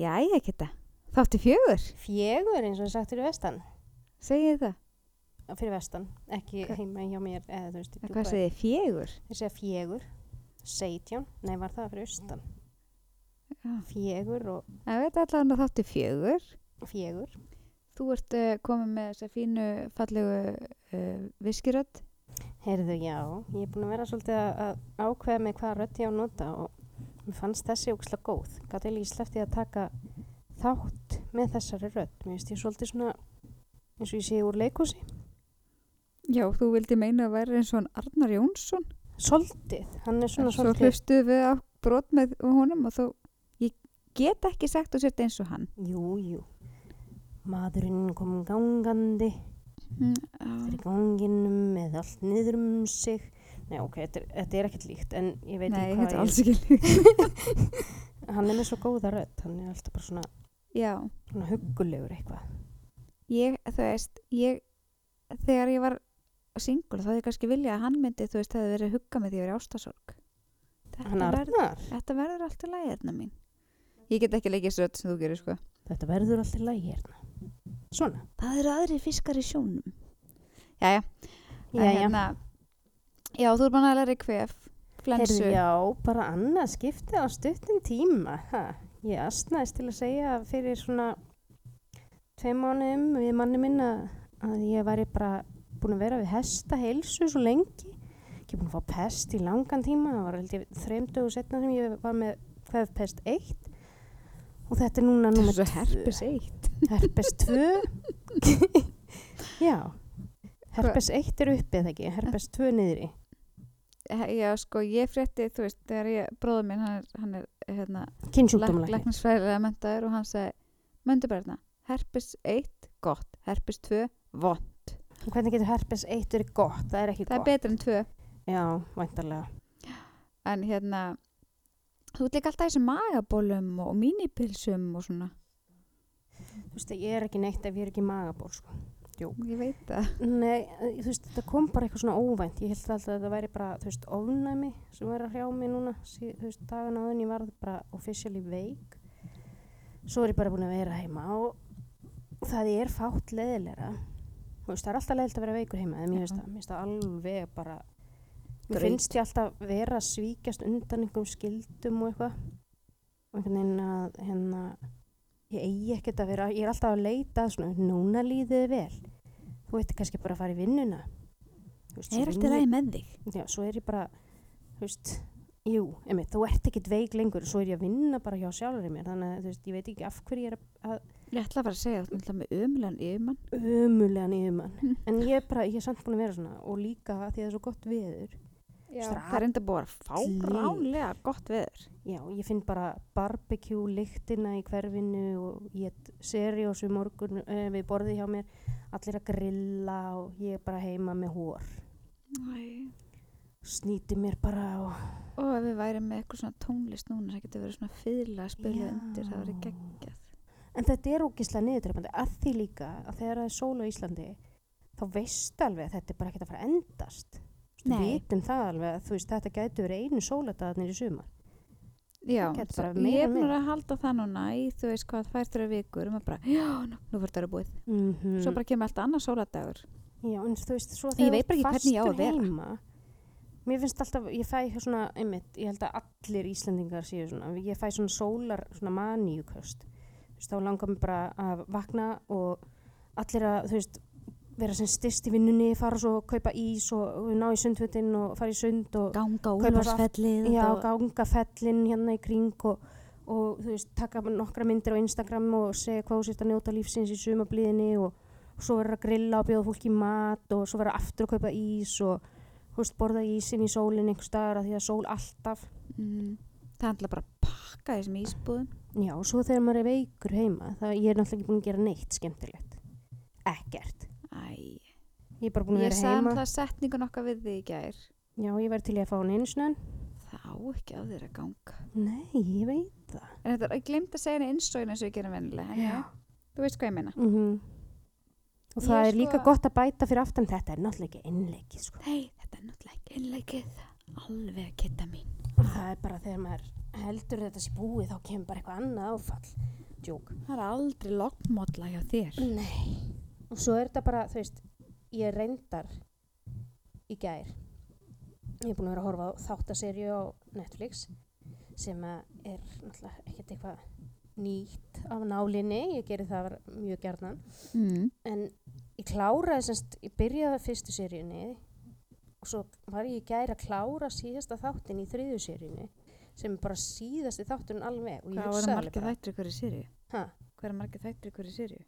Jæja, Kitta. Þáttu fjögur, Fjögur eins og það sagt fyrir vestan. segið það. Fyrir vestan, ekki Hva- heima hjá mér eða þú veist, En hvað segið þið, fjögur? Þeir segja fjögur, seitján, nei var það fyrir austan. Já. Fjögur og Það veit allavega að þáttu fjögur. fjögur. Þú ert uh, komið með þessa fínu, fallegu uh, viskirödd. Heyrðu, já, ég er búin að vera svolítið að, ákveða með hvaða rödd ég á nota og mér fannst þessi ógislega góð. Gat eða ég sleppti að taka þátt með þessari rödd. Mér finnst ég svolítið svona, eins og ég sé úr leikúsi. Já, þú vildi meina að vera eins og hann Arnar Jónsson. Svolítið, hann er svona Svo svolítið. hlustuðu við á brot með honum og þú, ég get ekki sagt að setja eins og hann. Jú, jú. Maðurinn kom gangandi Mm, fyrir ganginum með allt niður um sig. Nei, ok, þetta er, þetta er ekkert líkt, en ég veit Nei, ekki þetta er hvað alls ekki líkt. Hann er með svo góða rödd, hann er alltaf bara svona, svona huggulegur eitthvað. ég, þú veist, ég, þegar ég var singul þá ég kannski vilja að hann myndi, þú veist, það hefði verið hugga með því að vera ástasorg. Hann Þetta, verð, þetta verður allt í lagi hérna mín. Ég get ekki leikið svo sem þú gerir, sko. þetta verður alltaf lægi hérna. Svona. Það eru aðri fiskar í sjónum. Jæja, Jæja. Já, þú er bara að læra í kvef, flensu. Heyrðu, já, bara annað skipti á stuttum tíma. Ha. Ég astnaðist til að segja fyrir svona tvei mánuðum við manni minna að ég væri bara búin að vera við hesta heilsu svo lengi. Ekki búin að fá pest í langan tíma. Það var held ég þreim dögu setna sem ég var með hvefpest 1 og þetta er núna Þetta númer er svo herpes eitt. Herpes 2 Já Herpes 1 er uppið eða ekki Herpes 2 niðri Já, sko, ég frétti, þú veist, þegar ég, bróður minn, hann er, hann er, hérna, læknisfræðilega mentaður og hann segi, möndu bara hérna, herpes 1, gott, herpes 2, vond. Hvernig getur herpes 1 verið gott? Það er ekki Það er gott betur en 2. Já, væntarlega En hérna, þú ert líka alltaf í þessum magabólum og mínipilsum og svona. Þú veist, ég er ekki neitt ef ég er ekki magaból sko. Ég veit það. Nei, eh, þú veist, það kom bara eitthvað svona óvænt. Ég held alltaf að það væri bara, þú veist, ofnæmi sem væri að hrjá mig núna sí, Þú veist, dagan áðun ég var bara officially veik. Svo er ég bara búin að vera heima og það er fátt leðilegra Þú veist, það er alltaf leðilt að vera veikur heima en mér mér finnst það alveg bara Mér finnst ég alltaf vera svíkjast undan einhverjum skildum og eitthvað. Og einhvern veginn að hérna ég eigi ekkert að vera, ég er alltaf að leita svona, núna líðið vel þú veit kannski bara að fara í vinnuna veist, Er alltaf lagi með þig? Já, svo er ég bara, þú veist, jú, einmitt, þú ert ekkert veik lengur, svo er ég að vinna bara hjá sjálfur mér, þannig að þú veist, ég veit ekki af hverju ég er að Ég ætla að fara að segja, þú ætla með ömulegan yfirmann. ömulegan yfirmann, en ég er bara, ég er samt búin að vera svona og líka því að það er svo gott veður, Já, það er enda búið að fáránlega gott veður. já, ég finn bara barbecue lyktina í hverfinu og ég seri á svo morgun uh, við borðið hjá mér, allir að grilla og ég er bara heima með hór, Æ. snýti mér bara og Og ef við værim með eitthvað svona tónlist núna, það getur verið svona fyrla að spila Já. undir, það verið geggjað. En þetta er ógislega niðurdrefandi að því líka að þegar það er sól á Íslandi þá veistu alveg að þetta er bara ekkert að fara að endast. Nei. vitum það alveg þú veist þetta gætu verið einu sóladagarnir í sumar. Já, bara ég er meira. að halda það núna í þú veist hvað tvær, þrjá vikur og maður bara, já, nú, verður það að búið. Mm Svo bara kemur alltaf annars sóladagur. Já, en þú veist, svo þegar bara þú að fastur heima, mér finnst alltaf, ég fæ svona, einmitt, ég held að allir Íslandingar séu svona, ég fæ svona sólar, svona maníuköst. Þú veist, þá langar mér bara að vakna og allir að, þú veist, vera sem styrst í vinnunni, fara svo að kaupa ís og ná í sundvöldin og fara í sund og Ganga Kaupa úlfarsfellið já, ganga fellin hérna í kring og, og þú veist, taka nokkra myndir á Instagram og segja hvað þú sért að njóta lífsins í sumablíðinni og, og svo verður að grilla og bjóða fólki í mat og svo verður aftur að kaupa ís og þú veist, borða ísin í sólinn einhver staðar að því að sól alltaf. Mm, það alltaf bara að pakka þessum ísbúðum. já, og svo þegar maður er veikur heima það ég er náttúrulega ekki búin að gera neitt skemmtilegt. Ekkert, Æ, ég er bara búin að ég vera sagði heima alltaf setningun okkar við þig í gær. já, ég verði til í að fá hann einu snön Það á ekki á þér að ganga. nei, ég veit það En þetta, ég glemt að segja henni innsóin eins og ég gerum vennilega. en já, Þú veist hvað ég meina. mm og Ég það er sko- líka gott að bæta fyrir aftan þetta er náttúrulega ekki einleikið sko. Nei, þetta er náttúrulega ekki innleikið. Alveg að kitta mín. og það er bara þegar maður heldur þetta sé búið þá kemur bara eitthvað annað áfall djók það er aldrei loggmódla hjá þér Nei. Og svo er þetta bara, þú veist, ég reyndar í gær. Ég er búin að vera að horfa á þáttaserju á Netflix sem er náttúrulega ekkert eitthvað nýtt af nálinni. Ég geri það mjög gjarnan. mm. En ég kláraði semst, ég byrjaði að fyrstu seríunni og svo var ég í gær að klára síðasta þáttin í þriðju seríunni sem bara síðasti þátturinn alveg. Og ég hvað var hugsaði alveg margir bara, þættir í hverju ha, hvað er margir þættir í hverju sériu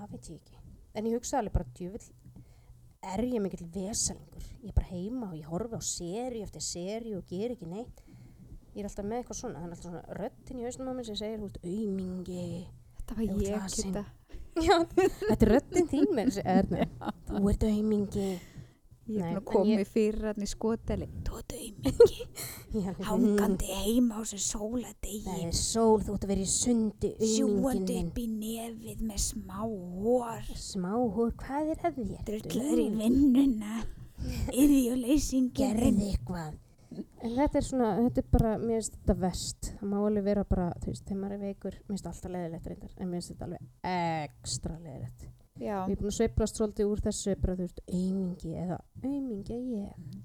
það veit ég ekki. En ég hugsaði alveg bara djöfull er ég mikill vesalingur ég er bara heima og ég horfi á seri eftir seri og ger ekki neitt ég er alltaf með eitthvað svona, er alltaf svona röddin í hausnum á mér sem segir, þú veist, aumingi þetta var ég. Kidda. já, þetta er röddin þín erna þú ert aumingi ég er koma ég- í fyrir hann í skoteli. Þú ert auðvitað hangandi heima á þessu það sóladegi er sól, þú ert að vera í sundi sjúandi upp í nefið með smá hór smá hór, hvað er að þér? drullaður í vinnuna. Yðjuleysingin gerði eitthvað. En þetta er svona, þetta er bara mér finnst þetta vest, það má alveg vera bara þú veist, þegar maður er veikur, mér finnst alltaf leðilegt reyndar, en mér finnst þetta alveg ekstra leðilegt já, ég er búin að sveiflast svolítið úr þessu bara þú veist, aumingi eða aumingi að ég.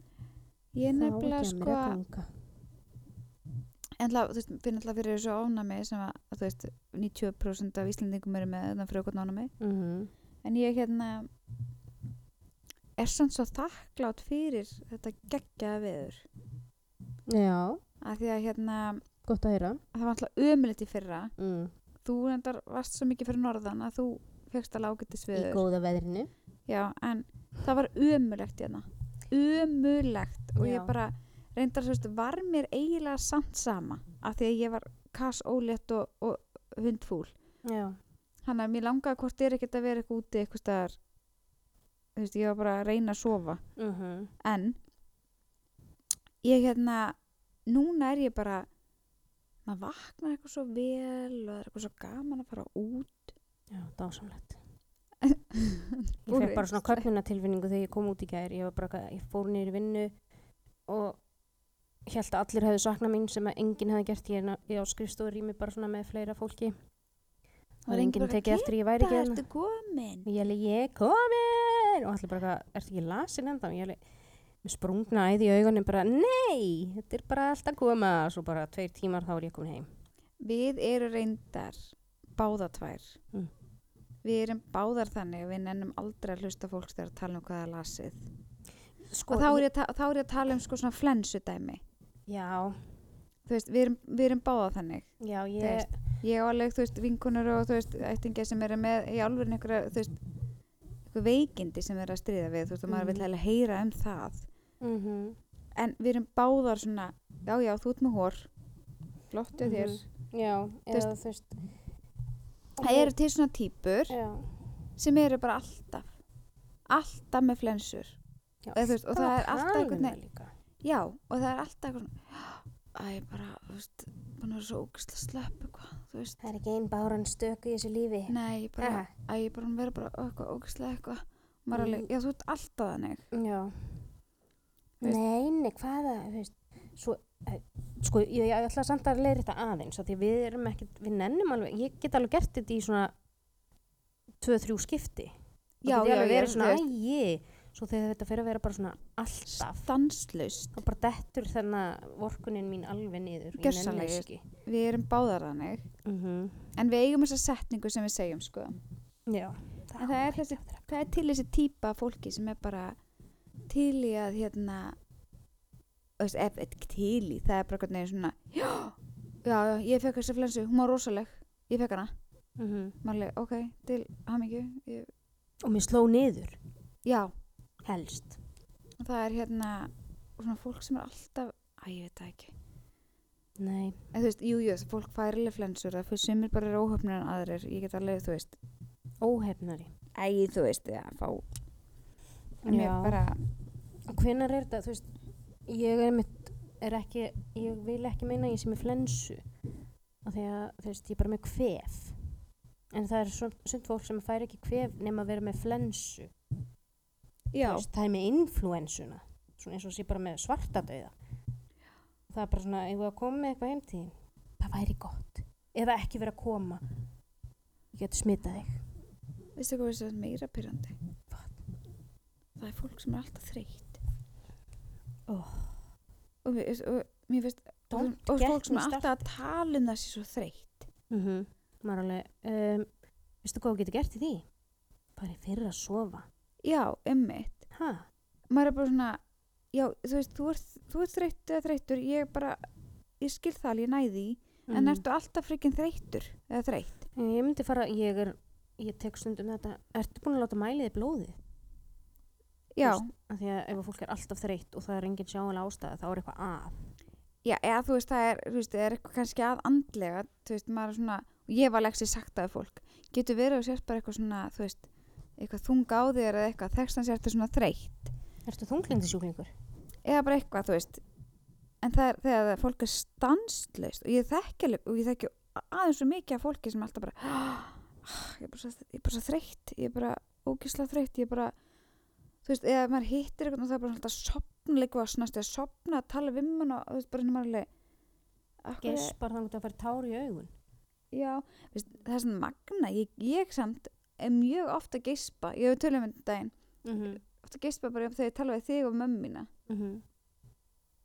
Ég nefnilega sko en þú veist, finn alltaf fyrir þessu ánami sem að, þú veist, 90% af Íslandingum eru með þetta frökun ánami mm en ég hérna er samt svo þakklátt fyrir þetta geggjaða veður. Já, að því að hérna gott að heyra. það var alltaf í fyrra. Mm. þú reyndar varst svo mikið fyrir norðan að þú fegst að lágættis í veður góða veðrinu. Já, en það var ömulegt hérna. Ömulegt og ég bara reyndar veist, var mér eiginlega samt sama af því að ég var kass ólétt og, og hundfúl. Já, hann að mér langaði hvort er ekkert að vera eitthvað úti eitthvað staðar. Þú veist, ég var bara að reyna að sofa. Mm en ég hérna núna er ég bara maður vaknar eitthvað svo vel og það er eitthvað svo gaman að fara út já, dásamlegt ég Ég fekk bara svona köpnunatilfinningu þegar ég kom út í gær. Ég, ég fór í vinnu og held að allir hefðu saknað mín sem að enginn hefði gert. Ég ég á mig bara svona með fleira fólki. Er enginn tekið eftir ég væri ekki hérna. Og ég held ég komin og allir bara, ertu ekki lasin ennþá? Ég held með sprungna æði í augunum bara, nei, þetta er bara allt að koma. Svo bara tveir tímar þá er ég komin heim. við eru reyndar báða tvær Mm. við erum báðar þannig við nennum aldrei að hlusta fólks þegar að tala um hvað er lasið Sko, og þá er, ég, þá er ég að tala um sko svona flensudæmi Já, veist, við erum, við erum báða þannig já, ég, veist, ég á alveg, þú veist, vinkunur og þú veist, ættingja sem eru með í alveg einhverja, þú veist, einhver veikindi sem eru að stríða við, þú veist, og maður Mhm. vil heila heyra um það. mhm. En við erum báðar svona, já, já, þú ert með hór, flottu þér. Mhm. Já, eða þú veist Það eru til svona típur Já, sem eru bara alltaf, alltaf með flensur. já þú veist, og það er alltaf tala um. Já, og það er alltaf eitthvað svona, æ, bara, þú veist, búin að vera svo ógæslega slepp eitthvað, þú veist. Það er ekki einn báran stöku í þessu lífi Nei, ég bara, Aha. æ, ég bara að vera bara eitthvað ógæslega eitthvað. Maður alveg, Mm. já, þú ert alltaf þannig. Já veist- Nei, nei, hvaða þú veist, svo, sko, ég, ég ætla samt að leiða þetta aðeins af því við erum ekki, við nennum alveg ég get alveg gert þetta í svona tvö, þrjú skipti Já, já, já, alveg ég- verið svona, æji svo þegar þetta fyrir að vera bara svona alltaf. Stanslaust. Þá bara dettur þennan vorkunin mín alveg niður ekki. við erum báðar þannig. Mhm. en við eigum þessa setningu sem við segjum sko. Já, en það er, þessi, það er til þessi típa fólki sem er bara til í að hérna veist, ef ekki til í það er bara hvernig svona já, já, já, ég fekk þessi flensu, hún var rosaleg ég fekk hana, Mhm. mannleg, ok, til hamingju ég, og mér sló niður. Já, helst. Og það er hérna svona fólk sem er alltaf æ, ég veit það ekki. Nei, en þú veist, jú, jú, þessi fólk fær alveg flensur það fyrir bara er óhöfnir en aðrir ég get alveg, þú veist, óhefnari. Æ, þú veist, já, fá. En ég bara hvenar er þetta, þú veist ég er mitt, er ekki ég vil ekki meina ég sé með flensu af því að, þú veist, ég er bara með kvef. En það er sund fólk sem fær ekki kvef nema að vera með flensu. Veist, það er með influensuna svona eins og sé bara með svartadauða það er bara svona, ef við að koma með eitthvað heim til þín? Það væri gott. Eða ekki vera að koma. Ég geti smitað þig. Veistu hvað það er meira pyrrandi það er fólk sem er alltaf þreytt oh. og, mér- og mér finnst og, fólk sem er alltaf að tala um það sé svo þreytt. Mm maður alveg um, veistu hvað þú getur gert í því? Bara fyrir að sofa. Já, emmitt ha? maður er bara svona já, þú veist, þú ert, þú ert þreytt eða þreyttur ég bara, ég skil það alveg, næði því. En Mhm. ertu alltaf frikinn þreyttur eða þreytt? Ég myndi fara, ég er ég tek stundum þetta, ertu búin að láta mælið í blóðið af því að ef fólk er alltaf þreytt og það er engin sjáanlega ástæða þá er eitthvað að. Já, eða þú veist, það er þú veist, er eitthvað kannski að andlega þú veist, er svona, ég var leksi sagt að fólk. Getur verið og sérst bara eitthvað svona þú veist, eitthvað þung á þér eða eitthvað þekst hans ertu svona þreytt? Ertu þunglindisjúklingur? eða bara eitthvað, þú veist en það er þegar fólk er stanslist og ég þekki aðeins svo mikið af fólki sem er alltaf bara ég er bara svo, ég er bara svo þreytt ég er bara ógislega þreytt ég er bara, þú veist, eða maður hittir eitthvað og það er bara alltaf sopna líka að snast eða sopna að tala við mun og þú veist, bara henni maður hverju- gespar þannig að fara tár í augun. Já, veist, það er svona magna ég, ég samt er mjög ofta að geispa. Ég hef tölum um þetta daginn. Mm -hmm. ofta að geispa bara þegar ég tala við þig og mömmu mína. Mm -hmm.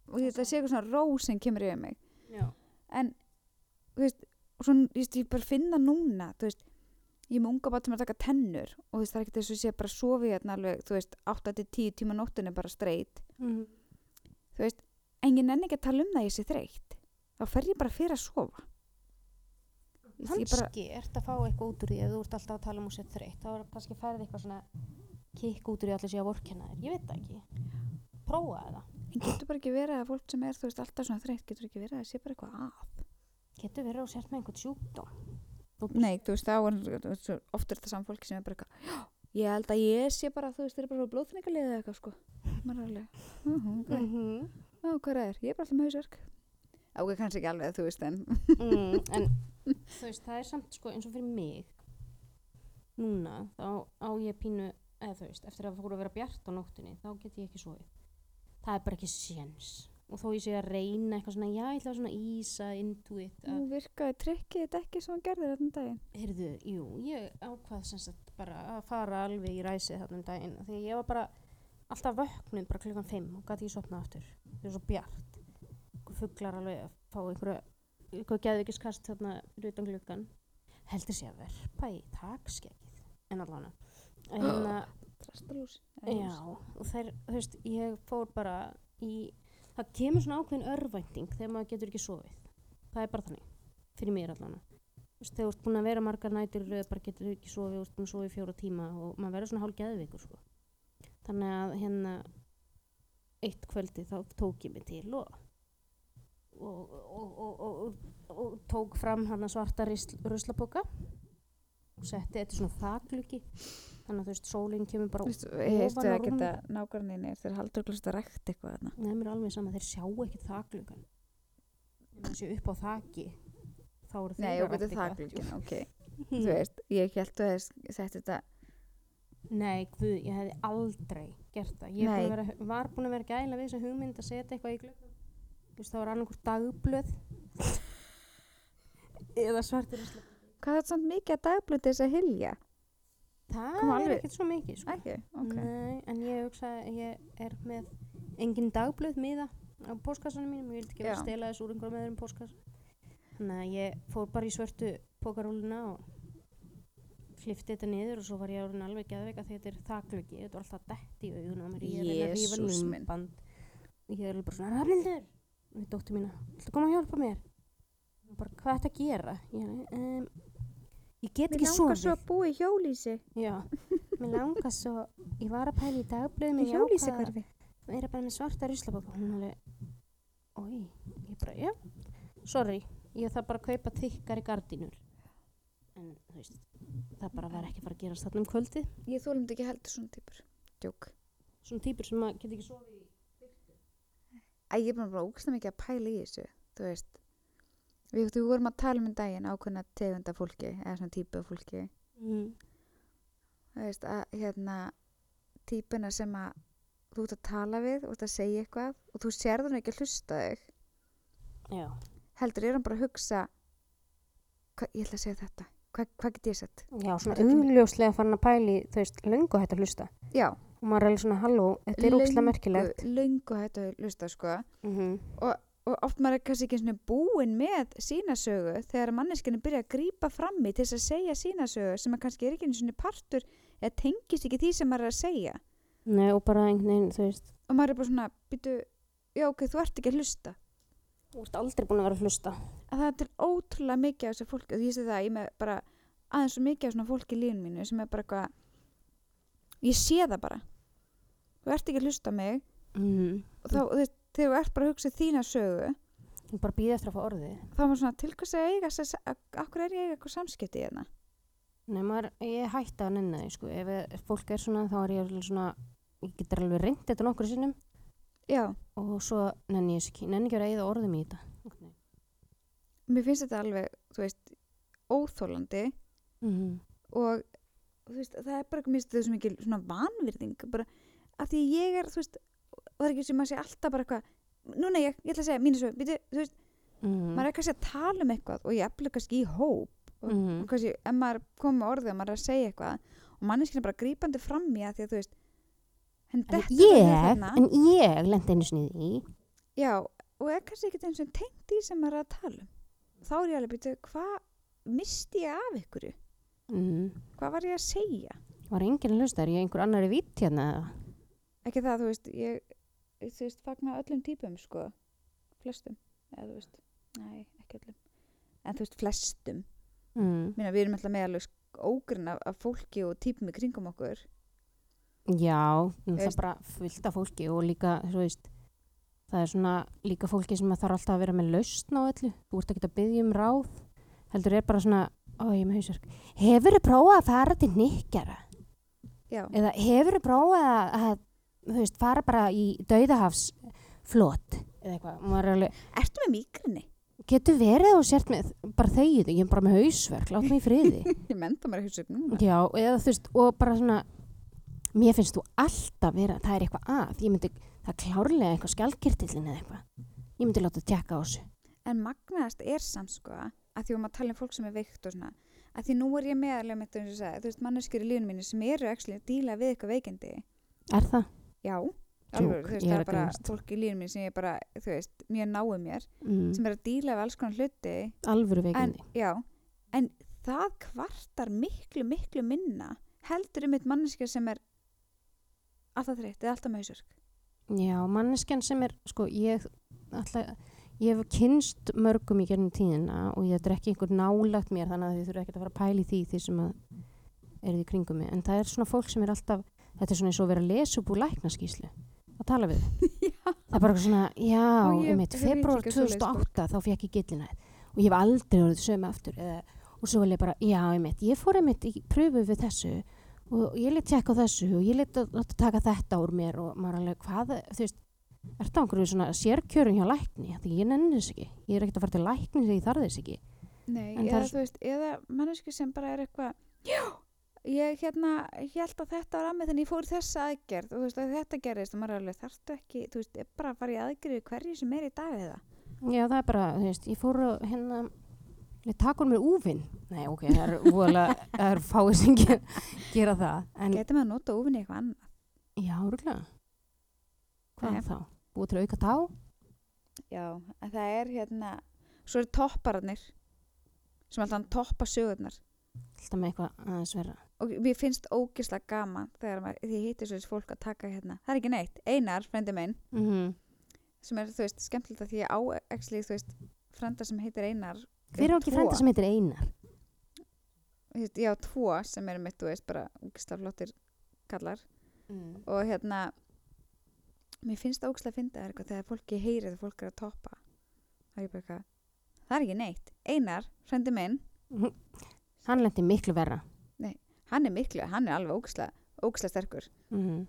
og þetta sé eitthvað svona ró sem kemur yfir mig. Já. En þú veist, og svo þú veist, ég bara finna núna þú veist, ég er með unga bát sem er að taka tennur og þú veist, það er ekki þess að sé bara sofi hérna alveg, þú veist, 8-10 tíma á nóttinni bara streit, mm -hmm. þú veist en ég nenni ekki að tala um það að ég sé þreytt. Þá fer ég bara fyrir að sofa. Ég bara, kannski ert að fá eitthvað út úr því ef þú ert alltaf að tala um og sett þreytt. Þá er kannski færið eitthvað svona kikk út úr því allir sé að vorkenna þér. Ég veit ekki. Prófa það en getur bara ekki verið að fólk sem er, þú veist, alltaf svona þreytt getur ekki verið að sé bara eitthvað að. Getur verið og sért með einhvern sjúkdóm nei, þú veist, þá er þú veist, svo oft er þetta saman fólki sem er bara eitthvað "Já, ég held að ég sé bara, þú veist, þeir eru bara blóðþningalið eða eitthvað, sko maður er alveg, uh -huh, okay. -hmm. Ó, hvað er? Ég er bara alltaf með hausverk. Ok, kannski ekki alveg, þú veist, en... mm, en þú veist það er samt sko eins og fyrir mig núna þá á ég pínu eða þú veist eftir að fóru að vera bjart á nóttinni þá get ég ekki sofið það er bara ekki séns og þó ég sé að reyna eitthvað svona já ég ætla svona ísa intuit Nú virkaði trikkið þetta ekki sem hann gerði þetta um daginn. Heyrðu, jú, ég ákvað sem sagt bara að fara alveg í ræsið þarna um daginn því ég var bara alltaf vöknuð bara klukkan 5 og gæti ég sopnað aftur það er svo bjart og fuglar alveg að fá eitthvað geðvikiskast þarna fyrir utan klukkan heldur sé að verpa í takskeggið en allan en hérna, Trastalús. já og þeir, þú veist, ég fór bara í, það kemur svona ákveðin örvænting þegar maður getur ekki sofið. Það er bara þannig, fyrir mér allan þegar þú ert búin að vera margar nætur bara getur ekki sofið, þú ert búin að sofa í fjóra tíma og maður verður svona hálf geðvikur sko. þannig að hérna eitt kvöldi þá tók ég mig til og og, og, og, og, tók fram hann svarta ruslaboka og setti þetta svona þakluki þannig að þú veist, sólinn kemur bara heistu ofan á þetta nákvæmninni þeir haldur glust að rækta eitthvað þarna. Nei, mér er alveg sama, þeir sjá ekki þaklugan sé upp á þaki þá eru þeir Nei, að það eitthvað. glukkin, ok. Þú veist, ég held að það sett þetta, Nei, guð, ég hefði aldrei gert það. Ég búin vera, var búin að vera gæla við þessa hugmynd að setja eitthvað í glöggan. Þú veist, það var annarkur dagblöð. Eða svartir hvað er þetta samt mikið að dagblöti þess að hilja? Það er alveg- ekkert svo mikið, sko. Ekki, ok. Nei, en ég hugsa að ég er með engin dagblöð miða á póskassanum mínum. Ég vildi ekki vera að stela þessu úr einhverjum öðrum póskassa. Þannig að ég fór bara í svörtu pókarúluna og hlifti þetta niður og svo var ég orðin alveg geðveika því þetta er þaklöki, þetta var alltaf dett í augun á mér, ég er að reyna að rífa límband og ég er alveg bara svona, Rafnildur og við dóttir mína, viltu koma að hjálpa mér? Og bara, hvað er þetta að gera? Ég, er, um, ég get Mér ekki langar sofið svo að búa í hjólísi. já, mér langar svo ég var að pæla í dagblöðum Í hjólísi hverfi. og er bara með svarta ruslabóka hún alveg, oi ég bara, já, sorry ég þarf bara að kaupa þykkari gardínur en þú veist það bara var ekki að fara að gerast þarna um kvöldi Ég þólum ekki heldur svona típur. Djók. svona týpur sem að geta ekki sofið í Æ, ég er bara ógst mikið að pæla í þessu, þú veist. Við, við vorum að tala um en daginn ákveðna tegunda fólki, eða svona típu fólki. mm. Þú veist, að hérna, típuna sem að þú ert að tala við, þú ert að segja eitthvað og þú sérður hann ekki að hlusta þig. já, Heldur er hann bara að hugsa, hva, ég ætla að segja þetta, hvað hvað, hvað get ég sett? Já, svona augljóslega fann að pæli, þú veist, löngu hægt að hlusta. Já, Og maður er alveg svona, halló, þetta er ókslega merkilegt. Löngu hægt að hlusta, sko. Mm Og oft maður er kannski ekki svona búin með sína sögu þegar manneskinni byrja að grípa frammi til þess að segja sína sögu sem að kannski er ekki svona partur eða tengist ekki því sem maður er að segja. Nei, og bara einhvern veginn, þú veist, Og maður er bara svona, býtu, já ok, þú ert ekki að hlusta. þú ert aldrei búin að vera að hlusta. að það er til ótrúlega mikið af þessu fólki og ég sé það, ég með bara aðeins svo mikið af svona fólki í lífun mínu sem er bara eitthvað ég sé það bara þú ert ekki að hlusta mig Mm. og þá, þú veist, þegar þú ert bara að hugsa þína sögu Þú bara býði eftir að fá orðið. þá er maður svona, til hvers að eiga að akkur er ég eiga eitthvað samskipti hérna Nei, maður, ég hætti að nenni því, sko. Ef, ef fólk er svona, þá er ég svona, ég getur alveg reynd þetta nokkur sinnum já, og svo nenni ég ekki, nenni ekki að reyða orðum í þetta. Okay. mér finnst þetta alveg þú veist, óþólandi Mm. og þú veist, það er bara mist þau sem ekki svona vanvirðing bara af því ég er, þú veist og það er ekki sem að sé alltaf bara eitthvað núna ég, ég ætla að segja mínu býtu, þú veist Mm. maður er kannski að tala um eitthvað og ég eftir kannski í hóp og, Mhm. og kannski ef maður kom með orðið og maður er að segja eitthvað og manneskinn er bara grípandi fram í að því að þú veist En dettur ég, en ég lendi einu sinni í já, og er kannski ekkert eins og tengt í sem maður er að tala um. Þá er ég alveg býtu, hvað misti ég af ykkur? Mm. hvað var ég að segja? Var enginn að hlusta, er ég einhver annar í vitt hérna ekki það, þú veist, ég þú veist, fagna öllum típum, sko flestum, eða þú veist nei, ekki öllum, en þú veist, flestum Mm. Minna, við erum alltaf með alveg ógrinn af, af fólki og típum í kringum okkur Já, það er bara fullt af fólki og líka, þú veist, það er svona líka fólki sem þarf alltaf að vera með lausn á öllu. Þú ert ekki að byggja um ráð. Heldur er bara svona, ó ég með hausverk. Hefur þið prófað að fara til nikkjara? já, Eða hefur þið prófað að, að, þú veist, fara bara í dauðahafsflot? Eða eitthvað, alveg, ertu með mýgrinni? getur verið og sért með, bara þegið, ég er bara með hausverk, látt mig í friði. ég menta mér að núna Já, eða þú veist, og bara svona mér finnst þú alltaf vera það er eitthvað að, ég myndi það er klárlega eitthvað skjálkirtillin eða eitthvað ég myndi láta tjekka á þessu en magnaðast er samt sko að því að maður tala um fólk sem er veikt og svona að því nú er ég meðalega með þetta þú veist, manneskjur í lífinu mínu sem eru að díla við eitthvað veikindi Er það? Já, alveg, þú veist, það að er bara fólk í lífinu mínu sem ég bara, þú veist, mjög náu mér Mm. sem er að díla við alls konar hluti. Alvöru en, veikindi já, en það kvartar miklu, miklu minna heldur um eitt manneskja sem er alltaf þreytt eða alltaf með hausverk Já, manneskjan sem er, sko, ég alltaf, ég hef kynst mörgum í gerðin tíðina og ég þetta er ekki einhver nálagt mér þannig að þið þurfa ekkert að fara að pæla í því því sem að er því kringum mig. En það er svona fólk sem er alltaf þetta er svona eins og að vera að lesa upp úr læknaskíslu að tala við það er bara svona, já, ég einmitt, hef februar líka svoleiðis 2008 þá fekk ég gillina og ég hef aldrei orðið sömu aftur eða, og svo er ég bara, já, einmitt, ég fór einmitt í pröfu við þessu og ég let tjekka þessu og ég let að, taka þetta úr mér og maður alveg, hvað, þú veist er það einhverju svona sérkjörun hjá lækni? Því ég nenni þess ekki, ég er ekkert að fara til lækni þegar ég þarf þess ekki. Nei, eða er- þú veist, eða manneski sem bara er eitthvað já, ég hérna held að þetta var að með þannig ég fór þessa aðgerð. Og veist að þetta gerist og maður er alveg þarftu ekki, þú veist, er bara fara í aðgerð hverju sem er í dag eða? Já, það er bara, þú veist, ég fór að hérna ég taka úr mér úfinn. Nei, ok, það er voðalega það er fáið sem ger, gera það en, getur maður að nota úfinni eitthvað annað? Já, rúglega hvað Nei. þá, búið til að auka tá? Já, það er hérna svo eru toppararnir sem alltaf toppa sögurnar. Alltaf með eitthvað aðeins verra og mér finnst ógislega gaman þegar maður, því hittir svo fólk að taka hérna. Það er ekki neitt, Einar, frendi minn mm -hmm. sem er, þú veist, skemmtilegt að því á actually, þú veist, frenda sem heitir Einar. Hver á ekki Tvo. frænda sem heitir Einar? Þú veist, ég á tvo sem eru mitt, þú veist, bara ógislega flottir kallar. Mm. og hérna mér finnst það ógislega að finna eitthvað þegar fólki heyrið að fólk er að toppa. Það er ég bara eitthvað það er ekki neitt, Einar, frendi minn. Hann lendi miklu verra hann er miklu, hann er alveg ógislega ógislega sterkur. Mm.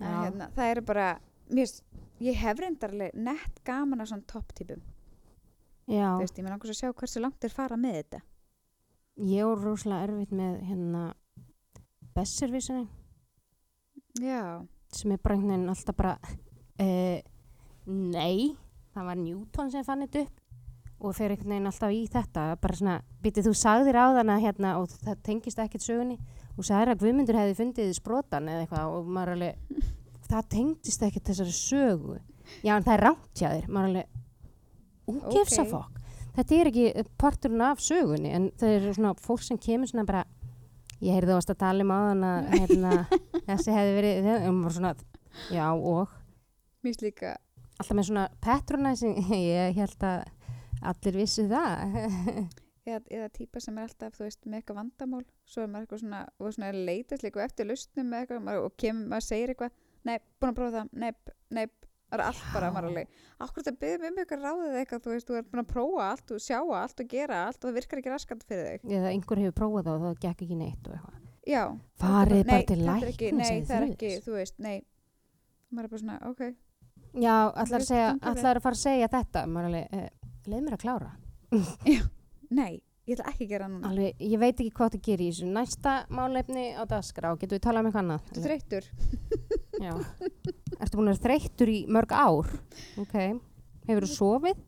Já, hérna, það eru bara mér, ég hef reyndarlega nett gaman af svona topptípum. Þú veist, ég með náttúrulega að sjá hversu langt er fara með þetta. Ég er rosalega erfitt með hérna besservísinni já, sem er bara einhvern veginn alltaf bara uh, nei, það var Newton sem fann þetta upp og fer einhvern veginn alltaf í þetta bara svona, býtið þú sagðir á þarna hérna og það tengist ekkert sögunni og sagðir að Guðmundur hefði fundið sprotan eða eitthvað og maður alveg það tengist ekkert þessari sögu. Já en það er þér maður alveg, úgefsa Ok. fokk þetta er ekki parturinn af sögunni en það er svona fólk sem kemur svona bara ég heyrði varst að tala um á þann að hérna, þessi hefði verið maður svona, já og? Mér finnst líka alltaf með svona patronizing ég held að allir vissu það. Eða, eða típa sem er alltaf, þú veist, með eitthvað vandamál svo er maður eitthvað svona, og svona leitast líka eftir lustnum með eitthvað og kemur, maður segir eitthvað, nei, búin að prófa það nei, nei, það er allt bara maður alveg, akkur þetta byrðum um eitthvað ráðið eitthvað, þú veist, þú er búin að prófa allt og sjá allt og gera allt og það virkar ekki raskat fyrir þig. Eða einhver hefur prófað það og það gekk ekki neitt og eitthvað. Já, Farið bara til það er þú ekki, veist. þú er já, allar, allar að fara að segja þetta? Maður alveg, eh, leið mér að klára nei, ég ætla ekki að gera það núna alveg, ég veit ekki hvað það gerir í þessu næsta málefni á dagskrá, getur við talað um eitthvað annað þú þreyttur, Já. Ertu búin að vera þreyttur í mörg ár? Ok. Hefur þú sofið?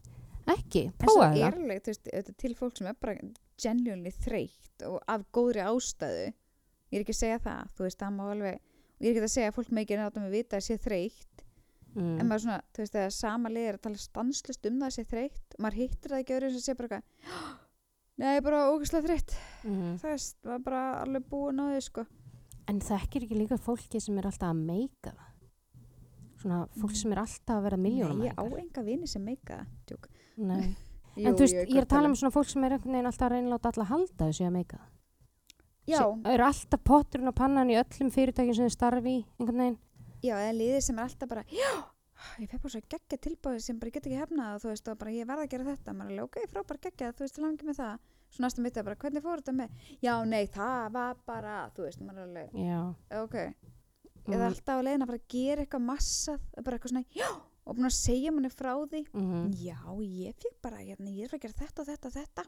Ekki. en svo Prófaði er það. alveg, þú veist, til fólk sem er bara genuinely þreytt og af góðri ástæðu ég er ekki að segja það, þú veist, það má alveg og ég er ekki að segja að fólk með ekki nátt að vita að sé þreytt, en Mm. maður svona þú veist, þegar sama lið er að tala stanslust um það að sé þreytt, maður hittir það ekki öðru sem sé bara eitthvað, nei, bara ógæslega þreytt, Mm. það veist, maður bara alveg búin á því, sko En þekkir ekki líka fólki sem er alltaf að meika? Svona fólk sem er alltaf að vera miljónum ég á enga vini sem meika tjók Nei. Jú, En þú veist, ég er að tala um svona fólk sem er einhvern veginn alltaf að reyna láta alla halda þessu að meika. Já, Það eru alltaf potturinn og pannan í öllum fyrirtækjum sem þið starfi í einhvern veginn. Já, eða liðið sem er alltaf bara já, ég fekk bara svo geggja tilbúið sem bara ég get ekki hefnað þú veist, og bara ég verð að gera þetta maður er alveg, ok, frábær geggja, þú veist, langi með það svo næstum mitt er bara, hvernig fór þetta með já, nei, það var bara, þú veist, maður er alveg Já. ok, eða Mm. alltaf að fara að gera eitthvað massað, bara eitthvað svona já, og búin að segja manni frá því Mm. já, ég fekk bara, hérna, ég er að gera þetta og þetta og þetta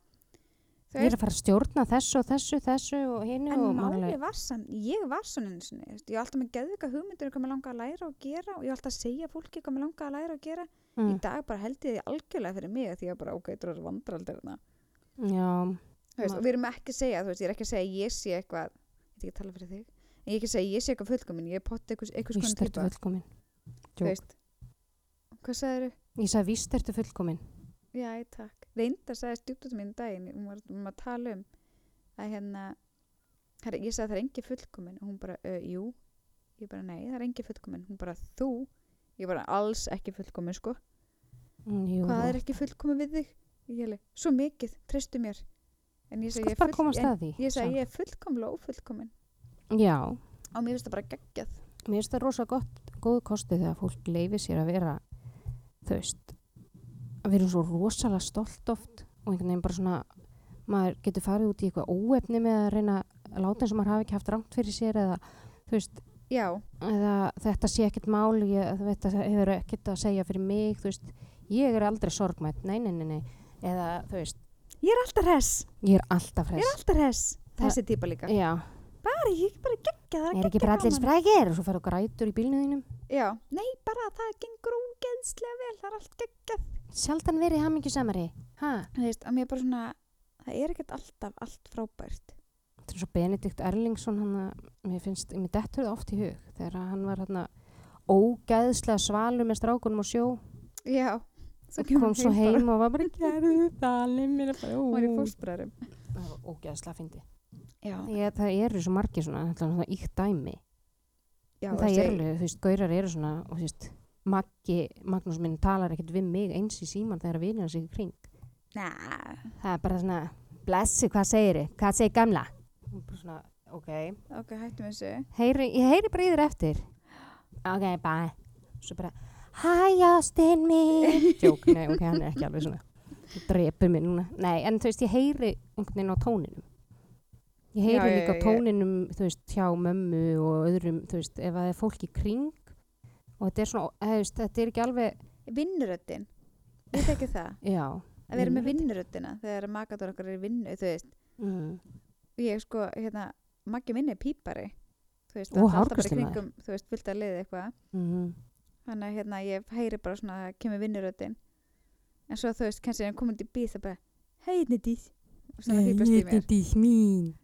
Þú Ég er að fara að stjórna þessu og þessu, þessu og hinu En og máli var samt, ég var svona sinni, þú veist, ég var alltaf með geðvika hugmyndir um hvað mér langar að læra og gera og ég var alltaf að segja fólki hvað mér langar að læra og gera. Í Mm. dag bara held ég því algjörlega fyrir mig því að bara, ok, er. Já. Þú veist, Ma- og við erum ekki að segja, þú veist, ég er ekki að segja ég sé eitthvað, ég veit ekki að tala fyrir þig, en ég er ekki að segja ég sé eitthvað fullkomin, ég er pott eitthvað, típa, fullkomin. þú. Hvað sagðir Ég sagði víst ertu fullkomin. Já, ég. Reynda sagði stjúptóttum mín um daginn, hún var um að tala um að hérna, herri, ég sagði það er engi fullkomin og hún bara, uh, jú, ég bara, nei, það er engi fullkomin, hún bara, þú, ég bara, alls ekki fullkomin, sko. Mm. Hvað er ekki fullkomin við þig? Ég heli, svo mikið, treystu mér. En ég sagði, ég, að en, ég, sagði, sjálf. ég er fullkomlega ófullkomin Já. og mér finnst það bara geggjað. Mér finnst það rosa gott, góð kosti þegar fólk leifir sér að vera, þú að vera svo rosalega stolt oft og einhvern veginn bara svona, maður getur farið út í eitthvað óefni með að reyna að láta eins og maður hafi ekki haft rangt fyrir sér eða, þú veist, eða þetta sé ekkert mál, ég, þetta hefur ekkert að segja fyrir mig, þú veist, ég er aldrei sorgmætt, nei, nei, nei, nei, eða, þú veist, ég er alltaf hress, ég er alltaf ég er alltaf hress. Þessi típa líka. Já, Bara, ég er bara geggjað, það er ekki bara allir sprækir? Og svo ferðu grætur í bílnu þínum. Já, nei, bara það gengur ógeðslega vel, það er allt geggjað. Sjaldan verið hamingju samari, ha? Þú veist, að mér bara svona, það er ekkert alltaf allt frábært. Þetta er svo Benedikt Erlingsson, hann að, mér finnst, mér dettur það oft í hug, þegar hann var hann ógæðslega svalur með strákunum á sjó, Já, og kom svo bara- heim og var bara, gerðu það, leið mér að bara, Hún var í ó. fóstbræðurum. Það var ógæðslega fyndi. Já, Ég, það eru svo margir svona, þetta er svona íkt dæmi. Já, það er alveg, þú veist, gaurar eru svona, og þú veist, Maggi, Magnús minn talar ekkert við mig eins í síman þegar vinir hans í kring. Nah, Það er bara svona, blessi, hvað segir þið? Hvað segir gamla? Svona, ok. ok, hættum þessu. Heyri, ég heyri bara í þér eftir. Ok, bye. Svo bara, hæ, Ástin mín. Jók, nei, ok, hann er ekki alveg svona. Drepur mig núna. Nei, en þú veist, ég heyri einhvern veginn á tóninum. Ég heyri Já, líka já, ég- tóninum, þú veist, hjá mömmu og öðrum, þú veist, ef það er fólk í kring. Og þetta er svona, þú veist, þetta er ekki alveg, Vinnuröddin, við tekið það. já. Að vera með vinnuröddina þegar makaður okkar er í vinnu, þú veist. Mm. Ég sko, hérna, Maggi minn er pípari. Þú veist, Ó, alltaf bara í kringum, þú veist, fullt að liði eitthvað. Mm. Þannig að hérna, ég heyri bara svona, kemur vinnuröddin. en svo þú veist, kannski er hann komin til bíð það bara, hei Nidís og svona fýblast í mér.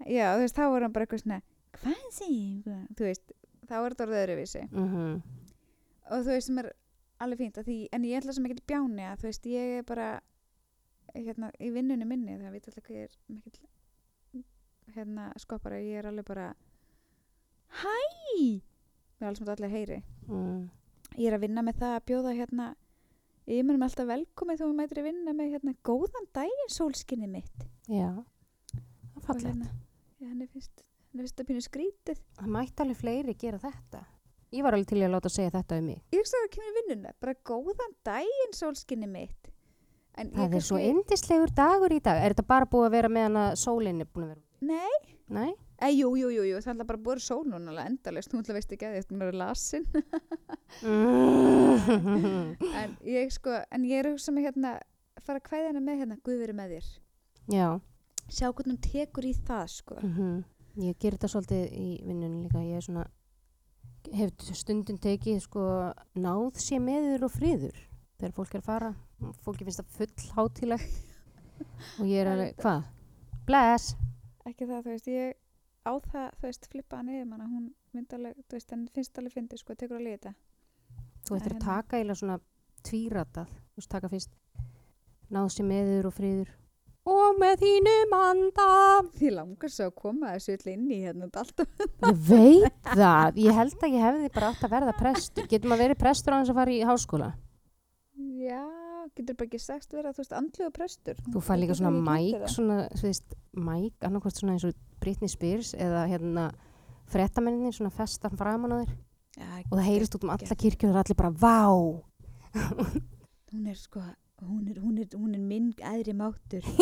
já, þú veist, þá er hann bara eitthvað svona hvað sé, þú? Veist þá er þetta orðið öðruvísi. Mm og þú veist sem er alveg fínt því, en ég ætla sem ekki bjáni að þú veist ég er bara hérna í vinnunni minni það veit alltaf hvað ég er mikill hérna skoppara, ég er alveg bara hæ? Með alls sem þetta allir heyri. Mm. ég er að vinna með það að bjóða hérna ég munum alltaf velkomið þú mætir að vinna með hérna góðan daginn sólskinni mitt Já, það fallegt. hérna, henni finnst það pínu skrítið Það mætti alveg fleiri gera þetta. Ég var alveg til að láta segja þetta um mig. ég hugsa að það kemur vinnuna, bara góðan daginn sólskinni mitt en Það er svo yndislegur dagur í dag. Er þetta bara búið að vera meðan að sólinn er búin að vera? nei, Nei? E, jú, jú, jú, jú, það alltaf bara búið sól núna alveg endalist, þú ætla veist ekki að þetta er lasin en ég sko, en ég er að hugsa mig hérna fara að kvæða hana með hérna Guð verið með þér Já. sjá hvernig hún tekur í það sko Mm Ég ger þetta svolítið í vinnunni líka. Ég er svona, hef stundum tekið sko náð sé meður og friður þegar fólk er að fara. Fólki finnst það full hátilegt og ég er alveg, hvað? Bless! ekki það, þú veist, ég á það, þú veist, flippa hann yfir manna, hún myndi alveg, þú veist, henni finnst alveg fyndið, sko, tekur í þetta. Þú ættir að En- taka eiginlega svona tvíratað. Þú veist, taka fyrst náð sé meður og friður og með þínum anda. Því langar svo að koma þessu öll inn í hérna. Ég veit það. Ég held að ég hefði bara átt að verða prestur. Getur maður verið prestur á hans að fara í háskóla? Já, getur bara ekki sagt vera, þú veist, andluga prestur. Þú fær líka svona mæk, svona, þú veist, mæk, annarkvæmt svona eins og Britney Spears eða hérna fretamenninni, svona festan framan á þér Já, og það heyrist út um alla kirkjur og það er allir bara, vá! Hún er sko, hún er, hún er, hún er minn aðri máttur.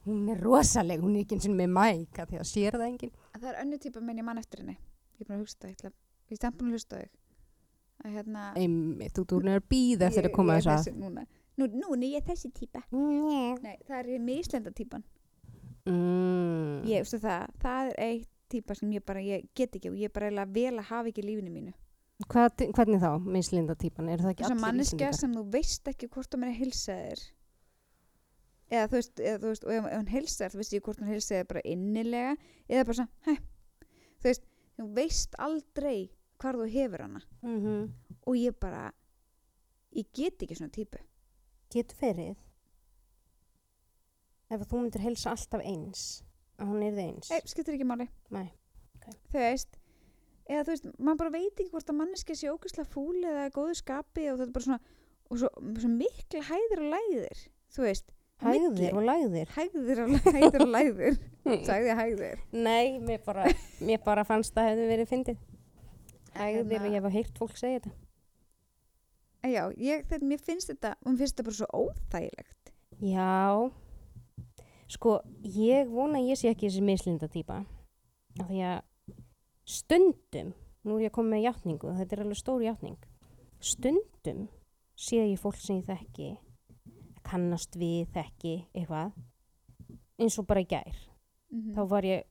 Hún er rosaleg, hún er ekki eins og með mæk, af því að sér það enginn. Það er önnu típa minn ég mann eftir henni. Ég er búin að hugsa það, ég er stempun að hlusta þig. Hérna... Einmitt, þú þú er að býða eftir að koma ég, þess ég, að. núna. Nú, nú, nú, ég er þessi típa. Mm. Nei, það er mislenda típan. Mm. Ég, veistu það, það er eitt típa sem ég bara, ég get ekki og ég bara eiginlega vel að hafa ekki lífinu mínu. Hvað, hvernig þá, mislinda típan? Er það ekki allir Íslendingar? sem þú veist ekki hvort að hilsa þér. Eða þú veist, eða, þú veist og ef, ef hún hilsa þér, þú veist ekki hvort hún hilsa þér bara innilega eða bara svona, hæ, þú veist, þú veist aldrei hvar þú hefur hana Mhm. og ég bara, ég get ekki svona típu. Getur verið ef þú myndir helsa alltaf eins að hún er eins Nei, skiptir ekki máli. Nei, ok. Þú veist, eða þú veist, maður bara veit ekki hvort að manneskja sé ógæslega fúl eða góðu skapi og þetta er bara svona, og svo, svo mikla hæðir og læðir, þú veist, Hægðir milli. og lægðir hæðir og hæðir og læðir, sagði hæðir. Nei, mér bara, mér bara fannst það hefði verið fyndið Hérna- og ég hef heyrt fólk segja þetta. Já, ég, þetta, mér finnst þetta, mér finnst þetta bara svo óþægilegt. Já. Sko, ég vona ég sé ekki þessi mislinda típa. Af því að stundum nú er ég að koma með játningu, þetta er alveg stór játning. Stundum sé ég fólk sem ég þekki kannast við, þekki eitthvað eins og bara í gær. Mm þá var ég